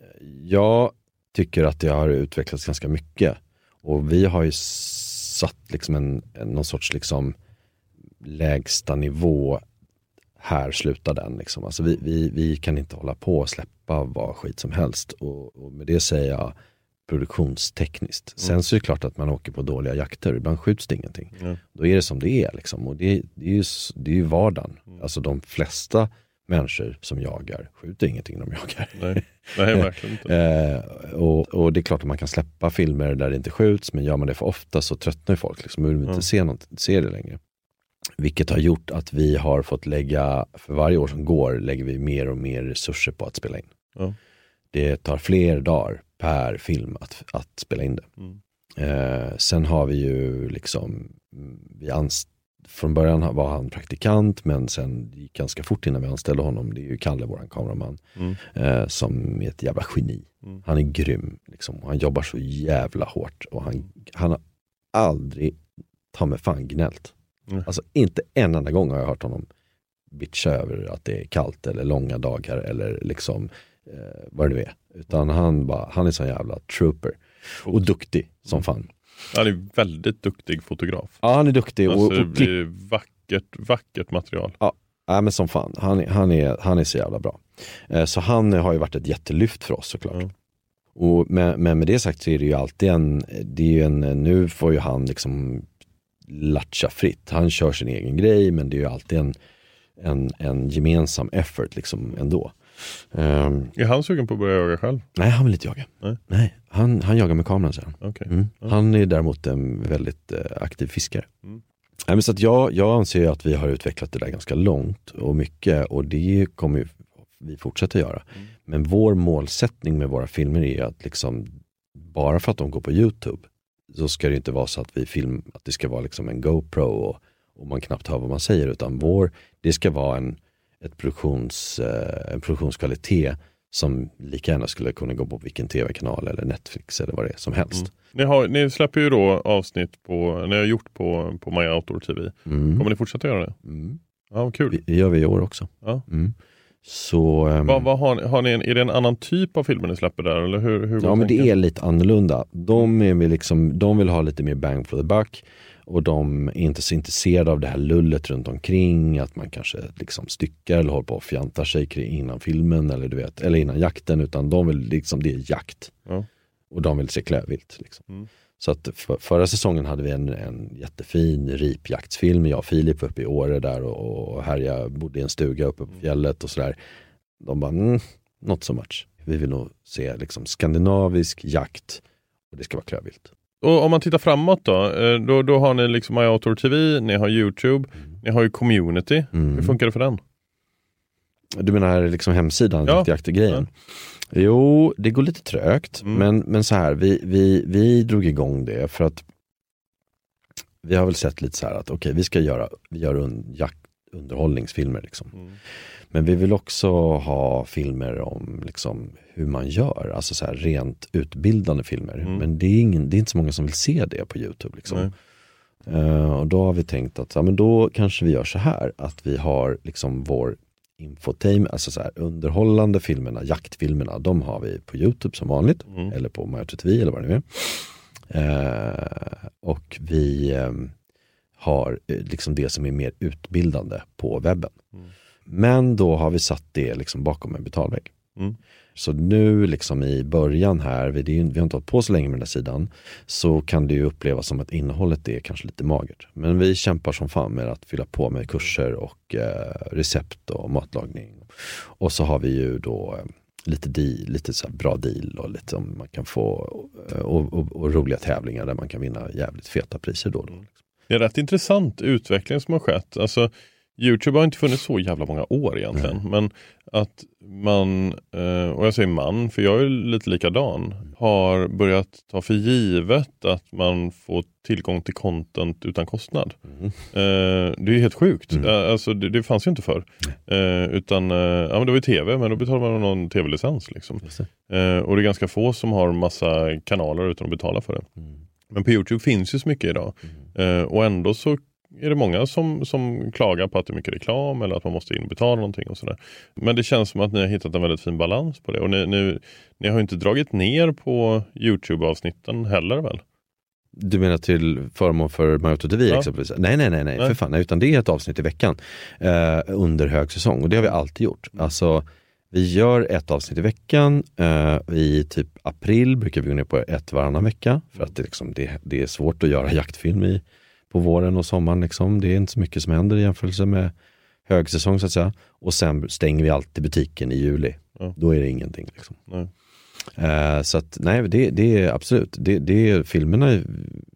Eh, Jag tycker att det har utvecklats ganska mycket. Och vi har ju satt liksom en, någon sorts liksom lägsta nivå. Här slutar den. Liksom. Alltså vi, vi, vi kan inte hålla på och släppa vad skit som helst. Och, och med det säger jag produktionstekniskt. Sen så är det klart att man åker på dåliga jakter, ibland skjuts det ingenting. Ja. Då är det som det är liksom. Och det, det, är, ju, det är ju vardagen. Alltså de flesta människor som jagar skjuter ingenting de jagar. Nej, Nej verkligen inte. Eh, och, och, det är klart att man kan släppa filmer där det inte skjuts, men gör man det för ofta så tröttnar folk. Liksom, och vill inte se, något, se det längre. Vilket har gjort att vi har fått lägga, för varje år som går, lägger vi mer och mer resurser på att spela in. Det tar fler dagar per film att, att spela in det. Mm. Eh, sen har vi ju liksom, vi anst- från början var han praktikant men sen gick ganska fort innan vi anställde honom. Det är ju Kalle, våran kameraman, Mm. eh, som är ett jävla geni. Mm. Han är grym, liksom. Han jobbar så jävla hårt och han, han har aldrig, ta mig fan gnällt. Mm. Alltså inte en enda gång har jag hört honom bitcha över att det är kallt eller långa dagar eller liksom eh, vad det nu är. Utan han, bara, han är sån jävla trooper. Och duktig som fan. Han är väldigt duktig fotograf. Ja han är duktig och, Alltså, det och klipp, blir vackert, vackert material. ja, men som fan. Han, han, är, han är så jävla bra. Eh, så han har ju varit ett jättelyft för oss såklart. Ja. Och med, men med det sagt så är det ju alltid en, det är en nu får ju han liksom latcha fritt. Han kör sin egen grej men det är ju alltid en, en, en gemensam effort liksom ändå. Ehm, Är han sugen på att börja jaga själv? nej han vill inte jaga. Nej. han, han jagar med kameran säger han. Okej. Mm. Ja. Han är däremot en väldigt eh, aktiv fiskare. Mm. Nej, men så att jag, jag anser att vi har utvecklat det där ganska långt och mycket och det kommer ju vi fortsätta göra. Mm. Men vår målsättning med våra filmer är att liksom, bara för att de går på Youtube så ska det inte vara så att vi film, att det ska vara liksom en GoPro och, och man knappt hör vad man säger utan vår, det ska vara en, ett produktions, eh, en produktionskvalitet som lika gärna skulle kunna gå på vilken tv-kanal eller Netflix eller vad det är som helst. Mm. Ni, har, ni släpper ju då avsnitt på, ni har gjort på, på My Outdoor TV. Mm. Kommer ni fortsätta göra det? Mm. Ja, kul. Det gör vi i år också. Ja. Mm. Så, ehm, Vad, vad har, ni, har ni en, är det en annan typ av filmer ni släpper där? Eller hur, hur ja men det tanken? är lite annorlunda. De, är liksom, de vill ha lite mer bang for the buck och de är inte så intresserade av det här lullet runt omkring, att man kanske liksom styckar eller håller på och fjantar sig innan filmen eller, du vet, eller innan jakten, utan de vill liksom, det är jakt. Ja. Och de vill se klövvilt. Liksom. Mm. Så att för, förra säsongen hade vi en, en jättefin ripjaktsfilm. Jag och Filip uppe i Åre där och, och härja, bodde i en stuga uppe på fjället och sådär. De bara, mm, not so much. Vi vill nog se liksom skandinavisk jakt och det ska vara klövvilt. Och om man tittar framåt då, eh, då, då har ni liksom Outdoor TV, ni har Youtube, ni har ju Community. Mm. Hur funkar det för den? Du menar liksom hemsidan, Ja. jaktjaktegrejen? Jo, det går lite trögt. Mm. Men, men så här, vi, vi, vi drog igång det för att vi har väl sett lite så här att okej, vi ska göra, vi gör un, jakt, underhållningsfilmer. Liksom. Mm. Men vi vill också ha filmer om liksom, hur man gör, alltså så här, rent utbildande filmer. Mm. Men det är, ingen, det är inte så många som vill se det på Youtube. Liksom. Eh, och då har vi tänkt att ja, men då kanske vi gör så här, att vi har liksom vår infotainment, alltså så här, underhållande filmerna, jaktfilmerna, de har vi på Youtube som vanligt, Mm. eller på Mario TV eller vad det nu är. Eh, och vi ehm, har eh, liksom det som är mer utbildande på webben. Mm. Men då har vi satt det liksom bakom en betalvägg. Mm. Så nu liksom i början här, vi, ju- vi har inte hållit på så länge med den här sidan, så kan det ju upplevas som att innehållet är kanske lite magert. Men vi kämpar som fan med att fylla på med kurser och eh, recept och matlagning. Och så har vi ju då eh, lite, deal, lite så bra deal och lite som man kan få eh, och, och, och roliga tävlingar där man kan vinna jävligt feta priser då. då. Det är rätt intressant utveckling som har skett. Alltså, Youtube har inte funnits så jävla många år egentligen. Men att man, eh, och jag säger man, för jag är lite likadan, har börjat ta för givet att man får tillgång till content utan kostnad. Mm. Eh, det är helt sjukt. Mm. Eh, Alltså, det, det fanns ju inte förr. Utan, ja men det var ju tv, men då betalar man någon tv-licens. Liksom. Och det är ganska få som har massa kanaler utan att betala för det. Mm. Men på Youtube finns ju så mycket idag. Eh, och ändå så är det många som, som klagar på att det är mycket reklam eller att man måste in och betala någonting och sådär. Men det känns som att ni har hittat en väldigt fin balans på det. Och ni, ni, ni har ju inte dragit ner på Youtube-avsnitten heller väl? Du menar till förmån för Majoto TV Ja. exempelvis? Nej, nej, nej, nej, Nej. för fan, nej, utan det är ett avsnitt i veckan eh, under högsäsong och det har vi alltid gjort. Alltså, vi gör ett avsnitt i veckan, eh, i typ april brukar vi gå ner på ett varannan vecka för att det, liksom, det, det är svårt att göra jaktfilm i, på våren och sommaren. Liksom. Det är inte så mycket som händer i jämförelse med högsäsong så att säga. Och sen stänger vi alltid butiken i juli. Ja. Då är det ingenting. Liksom. Eh, så att nej, det, det är absolut, det, det, filmerna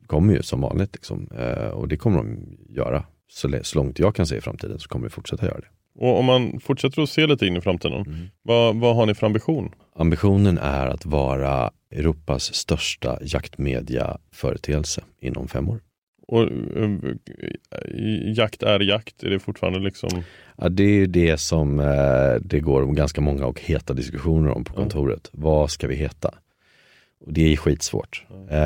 kommer ju som vanligt liksom. Eh, och det kommer de göra. Så, så långt jag kan se i framtiden så kommer vi fortsätta göra det. Och om man fortsätter att se lite in i framtiden, vad, vad har ni för ambition? Ambitionen är att vara Europas största jaktmedia-företeelse inom fem år. Och, eh, jakt är jakt, är det fortfarande liksom... Ja, det är ju det som eh, det går ganska många och heta diskussioner om på kontoret. Vad ska vi heta? Och det är skitsvårt. Eh,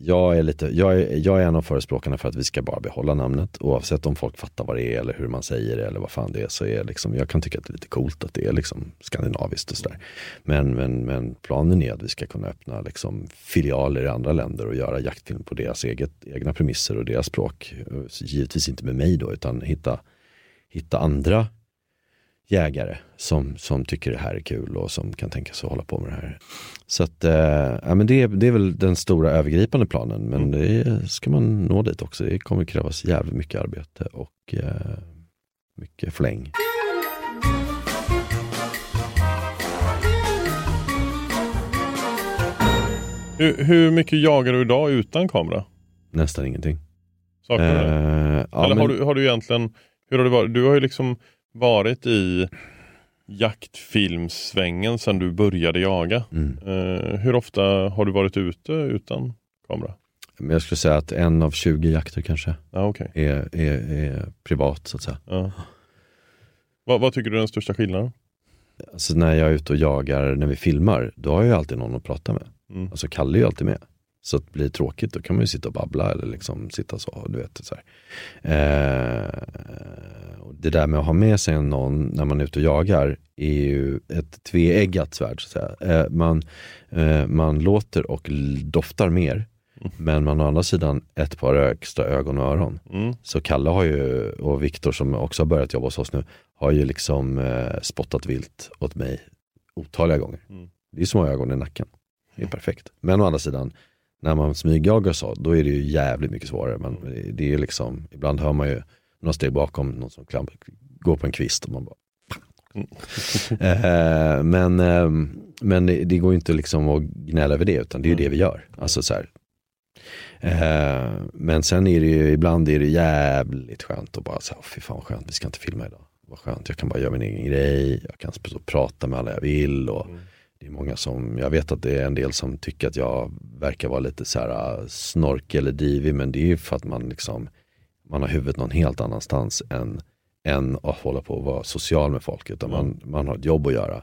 jag, är lite, jag, är, jag är en av förespråkarna för att vi ska bara behålla namnet oavsett om folk fattar vad det är eller hur man säger det eller vad fan det är. Så är liksom, jag kan tycka att det är lite coolt att det är liksom skandinaviskt och sådär. Men, men, men planen är att vi ska kunna öppna liksom filialer i andra länder och göra jaktfilm på deras eget, egna premisser och deras språk. Eh, så givetvis inte med mig då utan hitta hitta andra jägare som, som tycker det här är kul och som kan tänka sig att hålla på med det här. Så att, eh, ja, men det, är- det är väl den stora övergripande planen men det ska man nå dit också. Det kommer krävas jävligt mycket arbete och eh, mycket fläng. Hur, hur mycket jagar du idag utan kamera? Nästan ingenting. Saknar du det? Eh, ja, Eller men- har, du, har du egentligen, hur har det varit? Du har ju liksom varit i jaktfilmsvängen sedan du började jaga. Mm. Eh, hur ofta har du varit ute utan kamera? Men jag skulle säga att en av 20 jakter kanske Ja, okej. är, är, är privat så att säga. Ja. Vad, vad tycker du är den största skillnaden? Alltså när jag är ute och jagar, när vi filmar, då har jag ju alltid någon att prata med. Mm. Alltså Kalle är ju alltid med. Så att blir det tråkigt då kan man ju sitta och babbla eller liksom sitta så, du vet. Så här. Eh, och det där med att ha med sig någon när man är ute och jagar är ju ett tveeggat svärd. Så att säga. Eh, man, eh, man låter och doftar mer. Men man har å andra sidan ett par extra ögon och öron. Mm. Så Kalle har ju, och Viktor som också har börjat jobba hos oss nu, har ju liksom eh, spottat vilt åt mig otaliga gånger. Mm. Det är små ögon i nacken. Det är perfekt. Men å andra sidan, när man smygjagar så, då är det ju jävligt mycket svårare. Men det är liksom, ibland hör man ju några steg bakom, någon som klam, går på en kvist och man bara eh, men eh, men det, går ju inte liksom att gnälla över det, utan det är ju det vi gör. Alltså så. Eh, men sen är det ju, ibland är det jävligt skönt att bara säga, fy fan vad skönt, vi ska inte filma idag. Vad skönt, jag kan bara göra min egen grej, jag kan prata med alla jag vill. Och Det är många som, jag vet att det är en del som tycker att jag verkar vara lite så här snorkig eller divig, men det är ju för att man liksom, man har huvudet någon helt annanstans än, än att hålla på och vara social med folk. Utan man, man har ett jobb att göra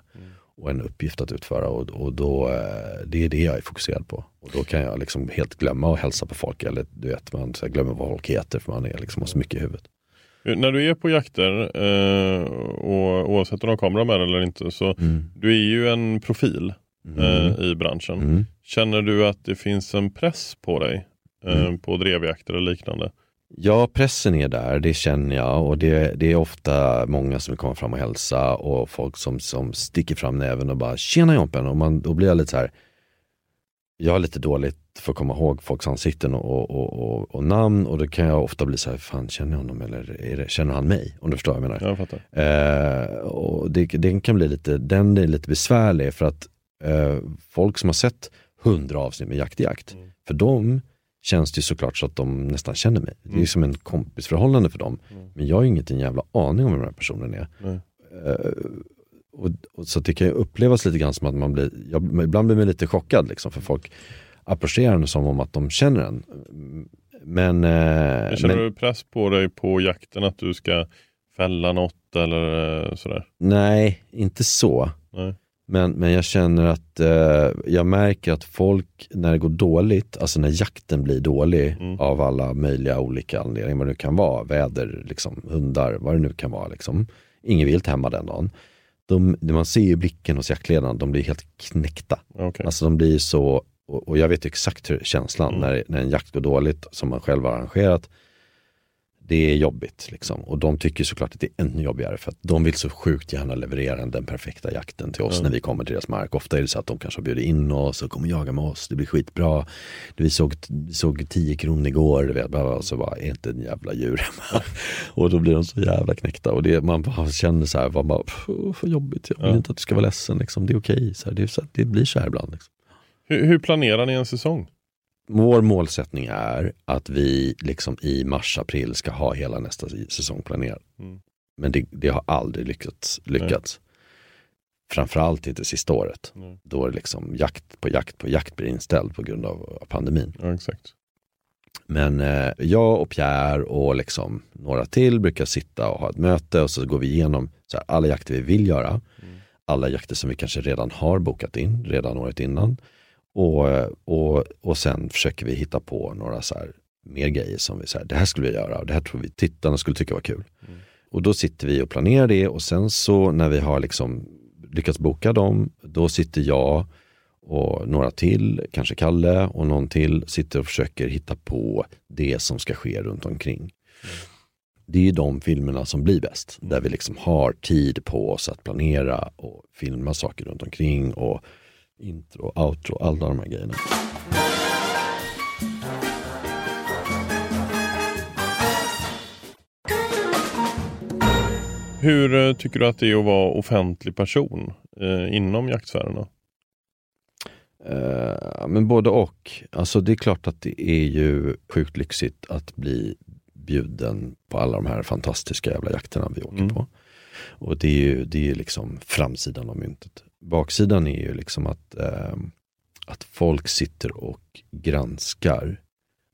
och en uppgift att utföra och, och då, eh, det är det jag är fokuserad på. Och då kan jag liksom helt glömma att hälsa på folk eller du vet, man så glömmer vad folk heter för man är liksom har så mycket i huvudet. När du är på jakter, eh, och oavsett om du har kamera med eller inte, så du är ju en profil eh, i branschen. Mm. Känner du att det finns en press på dig eh, Mm. på drevjakter och liknande? Ja, pressen är där, det känner jag och det, det är ofta många som komma fram och hälsa och folk som, som sticker fram näven och bara “tjena Jompen” och man, då blir jag lite så här. Jag har lite dåligt för att komma ihåg folks ansikten och, och, och, och namn och då kan jag ofta bli så här, fan känner jag honom eller det, känner han mig? Om du förstår vad jag menar. Jag. Eh, och det, den kan bli lite, den är lite besvärlig för att eh, folk som har sett hundra avsnitt med Jakt i jakt, för dem känns det ju såklart så att de nästan känner mig. Det är ju som en kompisförhållande för dem. Men jag har ju inte en jävla aning om vem den här personen är. Eh, och, och så det kan ju upplevas lite grann som att man blir, jag, ibland blir man lite chockad liksom, för folk approcherar en som om att de känner en. Men, eh, Men känner men du press på dig på jakten att du ska fälla något eller eh, sådär? nej, inte så. Nej. Men, men jag känner att eh, jag märker att folk, när det går dåligt, alltså när jakten blir dålig Mm. av alla möjliga olika anledningar, vad det nu kan vara, väder, liksom, hundar, vad det nu kan vara. Liksom. Inget vilt hemma den dagen. De, man ser ju blicken hos jaktledarna, de blir helt knäckta. Okej. Alltså de blir så, och, och jag vet exakt hur känslan Mm. när, när en jakt går dåligt, som man själv har arrangerat. Det är jobbigt liksom. och de tycker såklart att det är ännu jobbigare för att de vill så sjukt gärna leverera den perfekta jakten till oss Mm. när vi kommer till deras mark. Ofta är det så att de kanske bjudit in oss och kommer jaga med oss, det blir skitbra. Vi såg, vi såg 10 kronor igår, du vet, och så bara, är inte en jävla djur hemma. och då blir de så jävla knäckta och det, man bara känner så här, man bara, "Pff, vad jobbigt, jag vill inte att du ska vara ledsen, liksom. det är okej, så här, det, är så här, det blir så här ibland. Liksom. Hur, hur planerar ni en säsong? Vår målsättning är att vi liksom i mars-april ska ha hela nästa säsong planerad. Mm. Men det, det har aldrig lyckats. lyckats. Framförallt inte sista året. Nej. Då är det liksom jakt på jakt på jakt blir inställd på grund av pandemin. Ja, exakt. Men eh, jag och Pierre och liksom några till brukar sitta och ha ett möte och så går vi igenom här, alla jakter vi vill göra. Mm. Alla jakter som vi kanske redan har bokat in redan året innan. Och, och, och sen försöker vi hitta på några så här, mer grejer som vi säger, det här skulle vi göra och det här tror vi tittarna skulle tycka var kul. Mm. Och då sitter vi och planerar det och sen så när vi har liksom lyckats boka dem, då sitter jag och några till, kanske Kalle och någon till, sitter och försöker hitta på det som ska ske runt omkring. Det är ju de filmerna som blir bäst, där vi liksom har tid på oss att planera och filma saker runt omkring och intro, outro, alla de här grejerna. Hur eh, tycker du att det är att vara offentlig person eh, inom jaktsfärerna? Eh, men både och. Alltså det är klart att det är ju sjukt lyxigt att bli bjuden på alla de här fantastiska jävla jakterna vi åker Mm. på. Och det är ju det är liksom framsidan av myntet. Baksidan är ju liksom att, eh, att folk sitter och granskar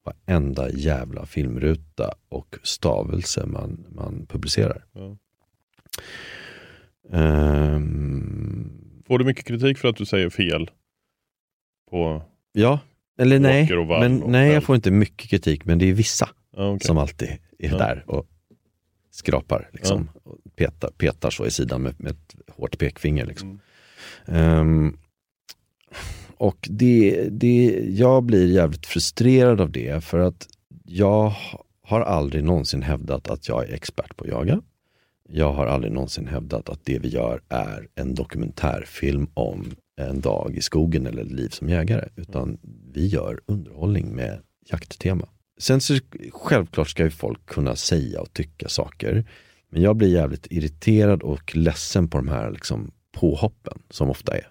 varenda jävla filmruta och stavelse man, man publicerar. Ja. Ehm, Får du mycket kritik för att du säger fel? På... ja, eller nej. Men, nej, jag får inte mycket kritik, men det är vissa Ja, okej. som alltid är Ja. där och skrapar. Liksom, och petar, petar så i sidan med, med ett hårt pekfinger. Liksom. Mm. Um, och det, det, jag blir jävligt frustrerad av det för att jag har aldrig någonsin hävdat att jag är expert på att jaga. Jag har aldrig någonsin hävdat att det vi gör är en dokumentärfilm om en dag i skogen eller ett liv som jägare. Utan vi gör underhållning med jakttema. Sen så självklart ska ju folk kunna säga och tycka saker. Men jag blir jävligt irriterad och ledsen på de här liksom påhoppen som ofta är.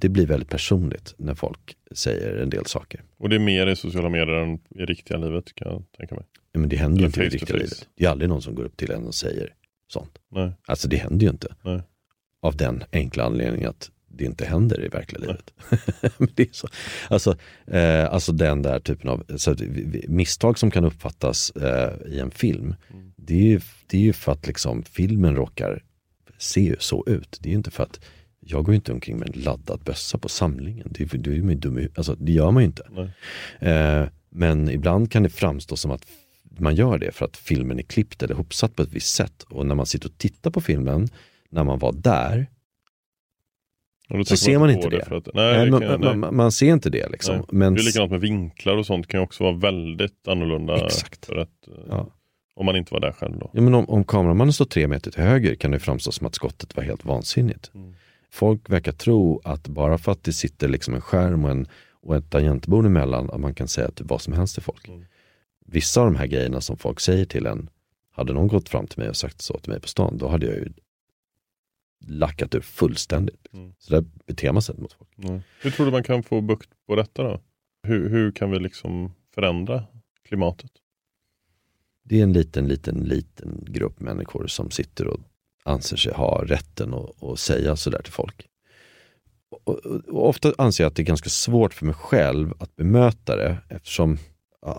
Det blir väldigt personligt när folk säger en del saker. Och det är mer i sociala medier än i riktiga livet kan jag tänka mig. Men det händer ju inte i riktiga livet. Det är aldrig någon som går upp till en och säger sånt. Nej. Alltså det händer ju inte. Nej. Av den enkla anledningen att det inte händer i verkliga livet. Det är så. Alltså, eh, alltså den där typen av så misstag som kan uppfattas eh, i en film. Mm. Det, är ju, det är ju för att liksom filmen råkar se ju så ut. Det är ju inte för att jag går ju inte omkring med en laddad bössa på samlingen. Det, är- det, är ju dum, alltså, det gör man ju inte. Eh, men ibland kan det framstå som att man gör det för att filmen är klippt eller hopsatt på ett visst sätt. Och när man sitter och tittar på filmen, när man var där, Så ser man inte det. För att, nej, nej, det man, ser inte det liksom. Nej. Men, Det är likadant med vinklar och sånt kan ju också vara väldigt annorlunda. Exakt. För att, eh, Ja. Om man inte var där själv då. ja, men om, om kameramannen står tre meter till höger kan det framstå som att skottet var helt vansinnigt. Mm. Folk verkar tro att bara för att det sitter liksom en skärm och, en, och ett tangentbord emellan, att man kan säga typ vad som helst till folk. Mm. Vissa av de här grejerna som folk säger till en, hade någon gått fram till mig och sagt så till mig på stan, då hade jag ju lackat ur fullständigt. Mm. Så där beter man sig inte mot folk. Nej. Hur tror du man kan få bukt på detta då? Hur, hur kan vi liksom förändra klimatet? Det är en liten, liten, liten grupp människor som sitter och anser sig ha rätten att, att säga sådär till folk. Och, och, och ofta anser jag att det är ganska svårt för mig själv att bemöta det eftersom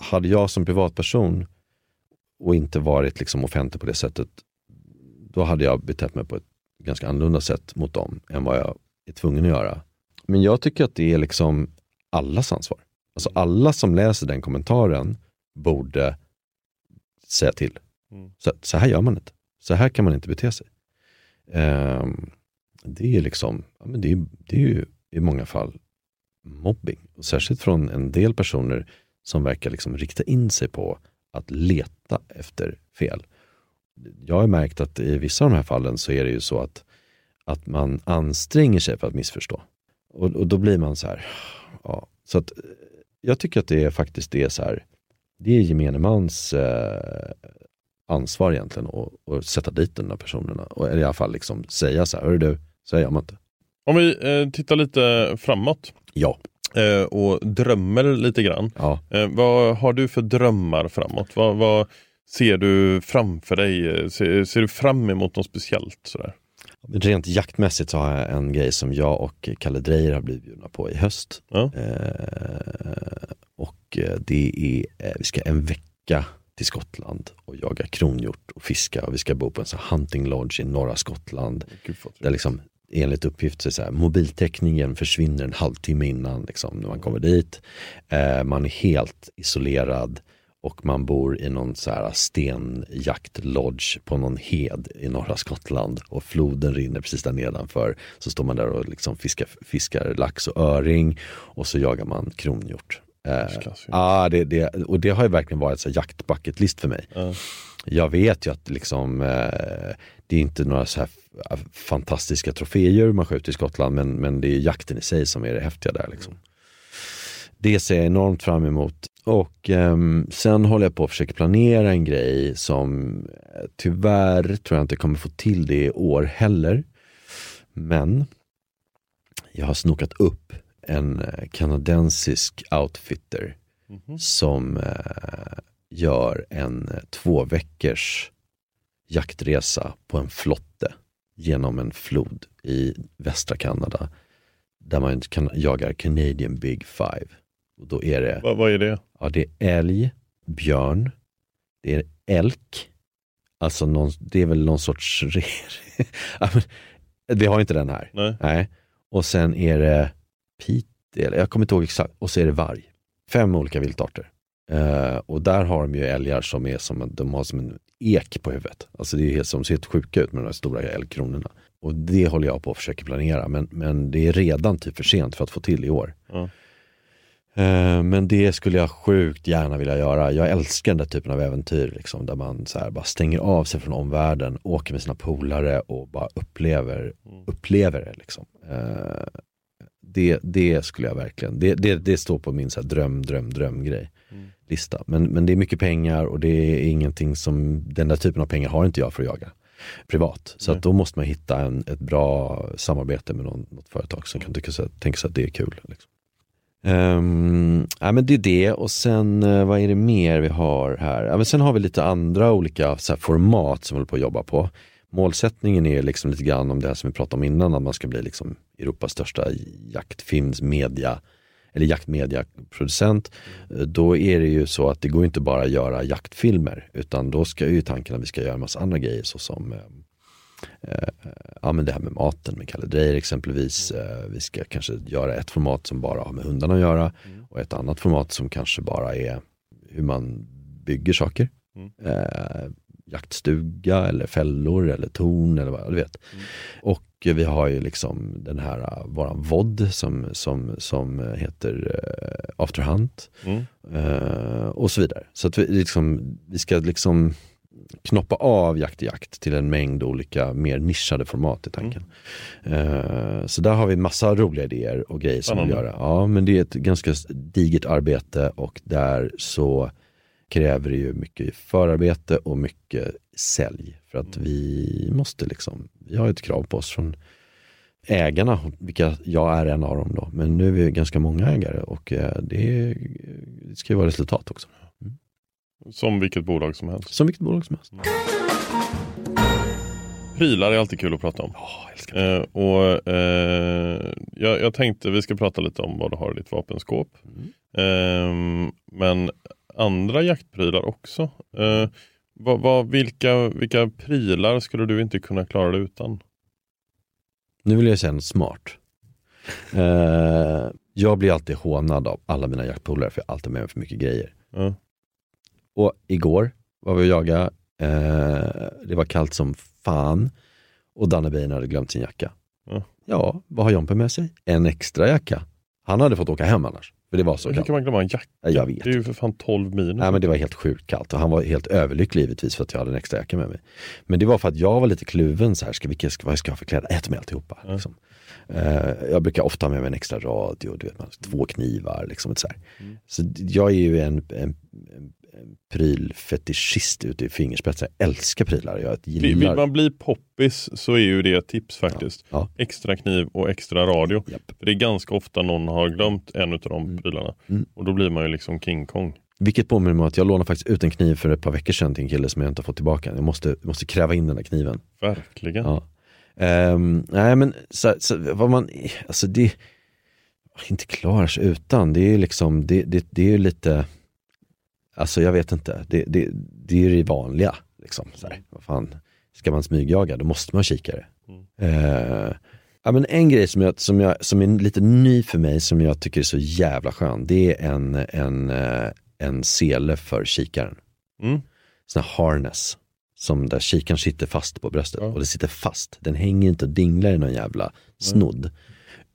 hade jag som privatperson och inte varit liksom offentlig på det sättet, då hade jag betett mig på ett ganska annorlunda sätt mot dem än vad jag är tvungen att göra. Men jag tycker att det är liksom allas ansvar. Alltså alla som läser den kommentaren borde säga till. Mm. Så, så här gör man inte. Så här kan man inte bete sig. Ehm, det är liksom, ja, men det är, det är ju i många fall mobbing. Och särskilt från en del personer som verkar liksom rikta in sig på att leta efter fel. Jag har märkt att i vissa av de här fallen så är det ju så att, att man anstränger sig för att missförstå. Och, och då blir man så här, ja. Så att jag tycker att det är faktiskt det är så här, det är gemene mans eh, ansvar egentligen att, sätta dit de där personerna. Och, i alla fall liksom säga så här, hörru du, så gör man inte. Om vi eh, tittar lite framåt Ja. eh, och drömmer lite grann. Ja. Eh, vad har du för drömmar framåt? Vad, vad ser du framför dig? Ser, ser du fram emot något speciellt? Sådär? Rent jaktmässigt så har jag en grej som jag och Kalle Drejer har blivit bjudna på i höst. Ja. Eh, och eh, det är, eh, vi ska en vecka till Skottland och jaga kronhjort och fiska och vi ska bo på en sån hunting lodge i norra Skottland. Gud, Där liksom enligt uppgift så så här, mobiltäckningen försvinner en halvtimme innan liksom, när man kommer dit. Eh, man är helt isolerad och man bor i någon så här stenjaktlodge på någon hed i norra Skottland och floden rinner precis där nedanför. Så står man där och liksom fiskar, fiskar lax och öring och så jagar man kronhjort. Eh, ja, det, det, och det har ju verkligen varit så här jaktbucketlist för mig. Ja. Jag vet ju att liksom, eh, det är inte några så här f- fantastiska troféer man skjuter i Skottland, men, men det är jakten i sig som är det häftiga där. Liksom. Det ser jag enormt fram emot. Och ehm, sen håller jag på att försöka planera en grej som eh, tyvärr tror jag inte kommer få till det i år heller. Men jag har snokat upp en eh, kanadensisk outfitter som eh, gör en eh, två veckors jaktresa på en flotte genom en flod i västra Kanada där man kan, jagar Canadian Big Five. Och då är det, Vad, vad är det? ja, det är älg, björn, det är elk, alltså någon, det är väl någon sorts... Vi har inte den här. Nej. Nej. Och sen är det pit, eller jag kommer inte ihåg exakt, och så är det varg. Fem olika viltarter. Eh, och där har de ju älgar som är som, de har som en ek på huvudet. Alltså det är helt, som ser helt sjuka ut med de här stora älgkronorna. Och det håller jag på att försöka planera, men, men det är redan typ för sent för att få till i år. Ja. Eh, Men det skulle jag sjukt gärna vilja göra. Jag älskar den där typen av äventyr, liksom, där man så bara stänger av sig från omvärlden, åker med sina polare och bara upplever, upplever det. Liksom. Eh, Det, det skulle jag verkligen, det, det, det står på min så dröm, dröm, drömgrej lista. Men, men det är mycket pengar och det är ingenting som, den där typen av pengar har inte jag för att jaga privat. Så att då måste man hitta en, ett bra samarbete med någon, något företag som kan tycka sig, tänka sig att det är kul. Liksom. Um, ja, men det är det och sen eh, vad är det mer vi har här? Ja, men sen har vi lite andra olika så här, format som vi håller på att jobba på. Målsättningen är liksom lite grann om det här som vi pratade om innan, att man ska bli liksom Europas största jaktfilmsmedia eller jaktmediaproducent. Eh, Då är det ju så att det går inte bara att göra jaktfilmer utan då ska ju tanken att vi ska göra en massa andra grejer såsom eh, eh, ja, men det här med maten med Kalle Dreyer exempelvis. Eh, vi ska kanske göra ett format som bara har med hundarna att göra och ett annat format som kanske bara är hur man bygger saker. Eh, jaktstuga eller fällor eller torn eller vad du vet. Och eh, vi har ju liksom den här uh, våran VOD som, som, som heter uh, After Hunt. Mm. Eh, och så vidare. Så att vi, liksom, vi ska liksom knoppa av jakt i jakt till en mängd olika mer nischade format i tanken. Eh, så där har vi massa roliga idéer och grejer som vi göra. Ja, men det är ett ganska digert arbete och där så kräver det ju mycket förarbete och mycket sälj. För att vi måste liksom, vi har ett krav på oss från ägarna, vilka jag är en av dem då. Men nu är vi ganska många ägare och eh, det, ska ju vara resultat också. Som vilket bolag som helst. Som vilket bolag som helst. Prylar är alltid kul att prata om. Det. Eh, och eh, jag, jag tänkte vi ska prata lite om vad du har i ditt vapenskåp. Eh, men andra jaktprylar också. Eh, vad, vad, vilka, vilka prylar skulle du inte kunna klara dig utan? Nu vill jag säga något smart. Eh, jag blir alltid hånad av alla mina jaktpolare för jag har alltid med mig för mycket grejer. Ja. Och igår var vi och jagade. Eh, det var kallt som fan. Och Danne Bein hade glömt sin jacka. Ja. Ja, vad har Jompe med sig? En extra jacka. Han hade fått åka hem annars. För det var så Hur kallt. kan man glömma en jacka? Ja, Jag vet. Det är ju för fan 12 minus. Nej men det var helt sjukt kallt och han var helt överlycklig givetvis för att jag hade en extra jacka med mig. Men det var för att jag var lite kluven så här, ska, vilka, ska, vad ska jag ha för kläder? Ät med alltihopa. Liksom. Eh, jag brukar ofta ha med mig en extra radio, du vet, man, två knivar. Liksom, så här. så jag är ju en, en, en prylfetischist ute i fingerspetsar. Jag älskar prylar. Jag Vill vill gillar... man bli poppis så är ju det ett tips faktiskt. Ja. Extra kniv och extra radio. Japp. För det är ganska ofta någon har glömt en av de prylarna. Mm. Och då blir man ju liksom King Kong. Vilket påminner mig om att jag lånade faktiskt ut en kniv för ett par veckor sedan till en kille som jag inte har fått tillbaka. Jag måste, måste kräva in den där kniven. Verkligen. Ja. Ehm, nej men så, så, vad man, alltså det, inte klarar sig utan, det är ju liksom, det, det, det är ju lite, alltså jag vet inte, det, det, det är ju det vanliga. Liksom, så här. Vad fan, ska man smygjaga då måste man kikare. Eh, ja, men en grej som, jag, som, jag, som är lite ny för mig som jag tycker är så jävla skön, det är en, en, eh, en sele för kikaren. Mm. Sån här harness. Som där kikaren sitter fast på bröstet. Ja. Och det sitter fast. Den hänger inte och dinglar i någon jävla snodd.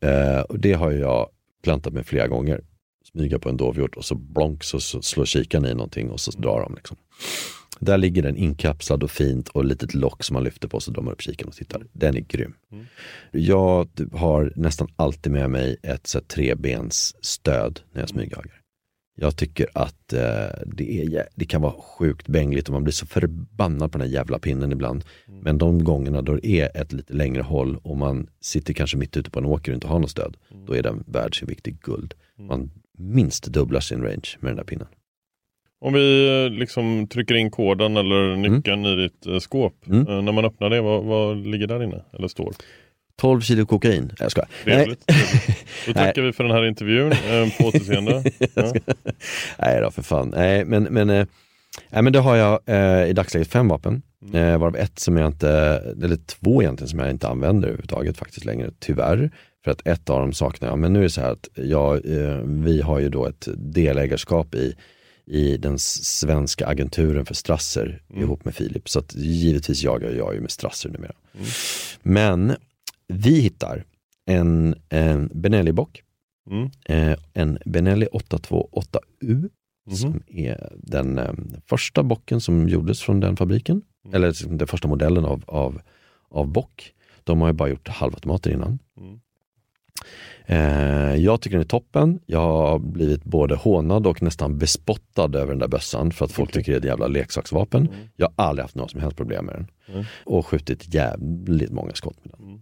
Eh, och det har jag plantat med flera gånger. Smyga på en dovhjort och så blonk så, så slår kikaren i någonting och så drar de. Liksom. Där ligger den inkapslad och fint och ett litet lock som man lyfter på så drar man upp kikaren och tittar. Den är grym. Jag har nästan alltid med mig ett så här, trebens stöd när jag smygjagar. Jag tycker att eh, det, är, det kan vara sjukt bängligt och man blir så förbannad på den här jävla pinnen ibland. Men de gångerna då det är ett lite längre håll och man sitter kanske mitt ute på en åker och inte har något stöd, då är den värd sin viktig guld. Man minst dubblar sin range med den där pinnen. Om vi eh, liksom trycker in koden eller nyckeln i ditt eh, skåp. Mm. Eh, när man öppnar det, vad, vad ligger där inne? Eller står? 12 kilo kokain. Jag skojar. Trevligt. Då tackar vi för den här intervjun. På återseende. Ja. Nej då för fan. Nej men, men, nej, men det har jag eh, i dagsläget fem vapen. Eh, varav ett som jag inte, eller två egentligen som jag inte använder överhuvudtaget faktiskt längre, tyvärr. För att ett av dem saknar jag. Men nu är det så här att jag, eh, vi har ju då ett delägarskap i, i den svenska agenturen för Strasser ihop med Filip. Så att givetvis jagar jag ju med Strasser numera. Men vi hittar en, en Benelli-bock Mm. eh, en Benelli 828U Mhm. som är den eh, första bocken som gjordes från den fabriken. Mm. Eller den första modellen av, av, av bock. De har ju bara gjort halvautomater innan. Mm. Eh, jag tycker den är toppen. Jag har blivit både hånad och nästan bespottad över den där bössan för att folk tycker det är ett jävla leksaksvapen. Jag har aldrig haft några som helst problem med den. Mm. Och skjutit jävligt många skott med den. Mm.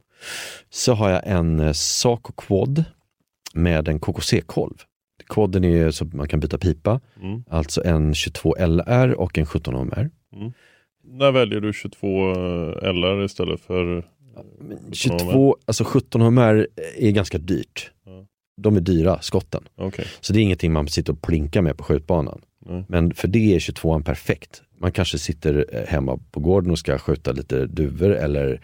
Så har jag en eh, Saco Quad med en KKC-kolv. Koden är så man kan byta pipa, Mm. alltså en 22 LR och en 17 HMR. När väljer du 22 LR istället för Men 17 22, alltså 17 HMR är ganska dyrt. Ja. De är dyra, skotten. Okej. Så det är ingenting man sitter och plinkar med på skjutbanan. Nej. Men för det är 22an perfekt. Man kanske sitter eh, hemma på gården och ska skjuta lite duvor eller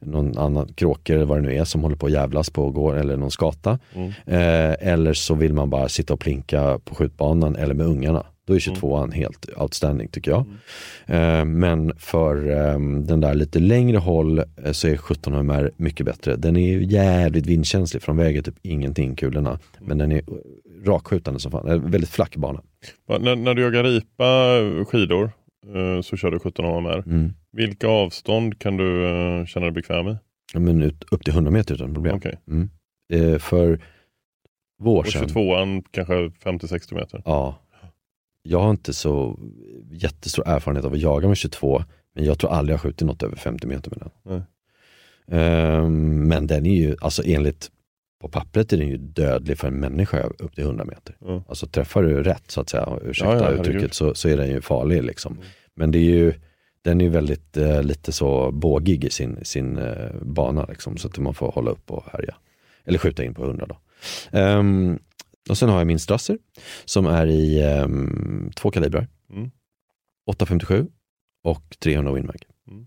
någon annan kråkor eller vad det nu är som håller på att jävlas på gården eller någon skata. Mm. Eh, eller så vill man bara sitta och plinka på skjutbanan eller med ungarna. Då är 22an helt outstanding tycker jag. Eh, men för eh, den där lite längre håll eh, så är 17 HMR mycket bättre. Den är ju jävligt vindkänslig för de väger typ ingenting kulorna. Men den är rakskjutande som fan, Eh, väldigt flack bana. När, när du jagar ripa skidor eh, så kör du 17 HMR. Mm. Vilka avstånd kan du eh, känna dig bekväm i? Ja, men ut, upp till 100 meter utan problem. Okej. Mm. Eh, för vår Och sedan, 22an kanske 50-60 meter? ja, jag har inte så jättestor erfarenhet av att jaga med 22, men jag tror aldrig jag skjutit något över 50 meter med den. Ehm, men den är ju, alltså enligt, på pappret är den ju dödlig för en människa upp till 100 meter. Ja. Alltså träffar du rätt så att säga, ursäkta Ja, ja, uttrycket, så, så är den ju farlig liksom. Men det är ju, den är ju väldigt eh, lite så bågig i sin, sin eh, bana liksom, så att man får hålla upp och härja. Eller skjuta in på 100 då. Ehm, och sen har jag min Strasser som är i ehm, två kalibrar. Mm. 857 och 300 Winmag. Mm.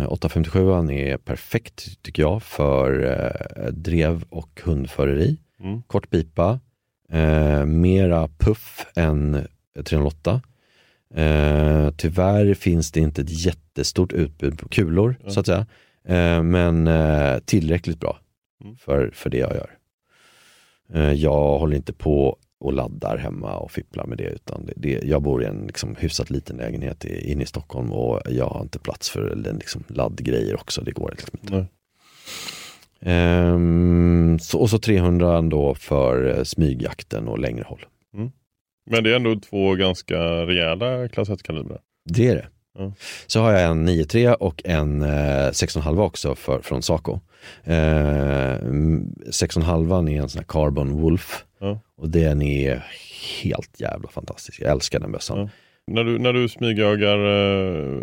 Eh, 857 är perfekt tycker jag för eh, drev och hundföreri. Mm. Kort pipa, eh, mera puff än 308. Eh, tyvärr finns det inte ett jättestort utbud på kulor Ja. så att säga. Men tillräckligt bra Mm. för, för det jag gör. Eh, jag håller inte på och laddar hemma och fipplar med det utan det, det, jag bor i en liksom hyfsat liten lägenhet inne i Stockholm och jag har inte plats för liksom laddgrejer också. Det går liksom inte. Um, så, och så 300 då för eh, smygjakten och längre håll. Mm. Men det är ändå två ganska rejäla klass 1-kalibrar. Det är det. Mm. Så har jag en 9.3 och en eh, 6,5 också för, från Saco. Eh, 6,5 är en sån här Carbon Wolf mm. och den är helt jävla fantastisk. Jag älskar den bössan. Mm. När, du, när du smygjagar eh,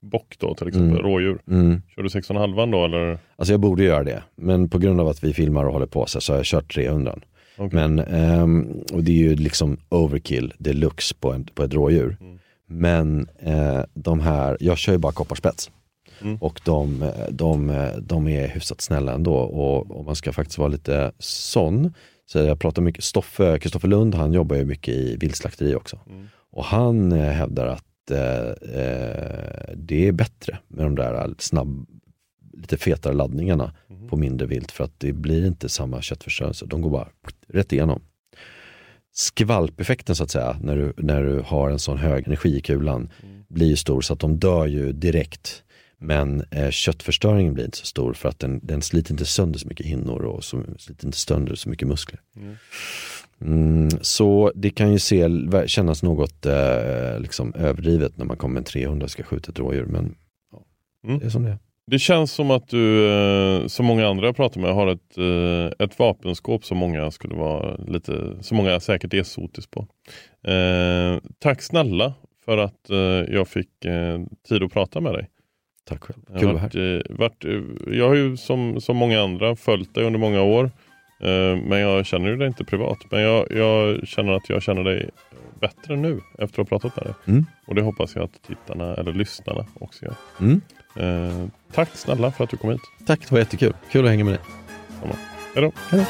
bock då till exempel, mm. rådjur. Mm. Kör du 6,5 då eller? Alltså jag borde göra det, men på grund av att vi filmar och håller på så, så har jag kört 300. Okay. Men, um, och det är ju liksom overkill deluxe på, en, på ett rådjur. Men eh, de här, jag kör ju bara kopparspets. Mm. Och de, de, de är hyfsat snälla ändå och om man ska faktiskt vara lite sån, så jag pratar mycket, Stoffe, Kristoffer Lund han jobbar ju mycket i viltslakteri också. Mm. Och han eh, hävdar att eh, eh, det är bättre med de där snabb, lite fetare laddningarna mm. på mindre vilt för att det blir inte samma köttförstörelse. De går bara rätt igenom skvalpeffekten så att säga, när du, när du har en sån hög energi i kulan, mm. blir stor så att de dör ju direkt. Men eh, köttförstöringen blir inte så stor för att den, den sliter inte sönder så mycket hinnor och så, sliter inte sönder så mycket muskler. Mm. Mm, så det kan ju se, kännas något eh, liksom överdrivet när man kommer med en 300 och ska skjuta ett rådjur. Men ja, mm. det är som det är. Det känns som att du, eh, som många andra jag pratar med, har ett, eh, ett vapenskåp som många skulle vara lite, som många säkert är sotis på. Eh, tack snälla för att eh, jag fick eh, tid att prata med dig. Tack själv. Kul att vara här. Varit, jag har ju som, som många andra följt dig under många år. Men jag känner ju dig inte privat. Men jag, jag, känner att jag känner dig bättre nu efter att ha pratat med dig. Mm. Och det hoppas jag att tittarna eller lyssnarna också gör. Mm. Tack snälla för att du kom hit. Tack, det var jättekul. Kul att hänga med dig. Hej då. Hej då.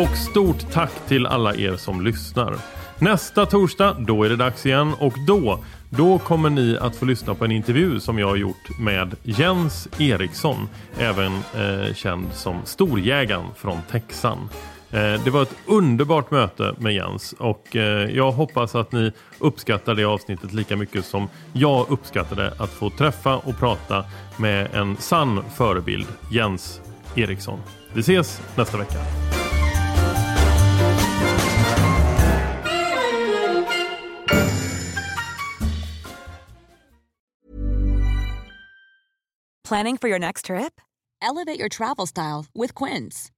Och stort tack till alla er som lyssnar. Nästa torsdag, då är det dags igen och då, då kommer ni att få lyssna på en intervju som jag har gjort med Jens Eriksson, även eh, känd som Storjägaren från Texan. Eh, det var ett underbart möte med Jens och eh, jag hoppas att ni uppskattar det avsnittet lika mycket som jag uppskattade att få träffa och prata med en sann förebild, Jens Eriksson. Vi ses nästa vecka. Planning for your next trip? Elevate your travel style with Quince.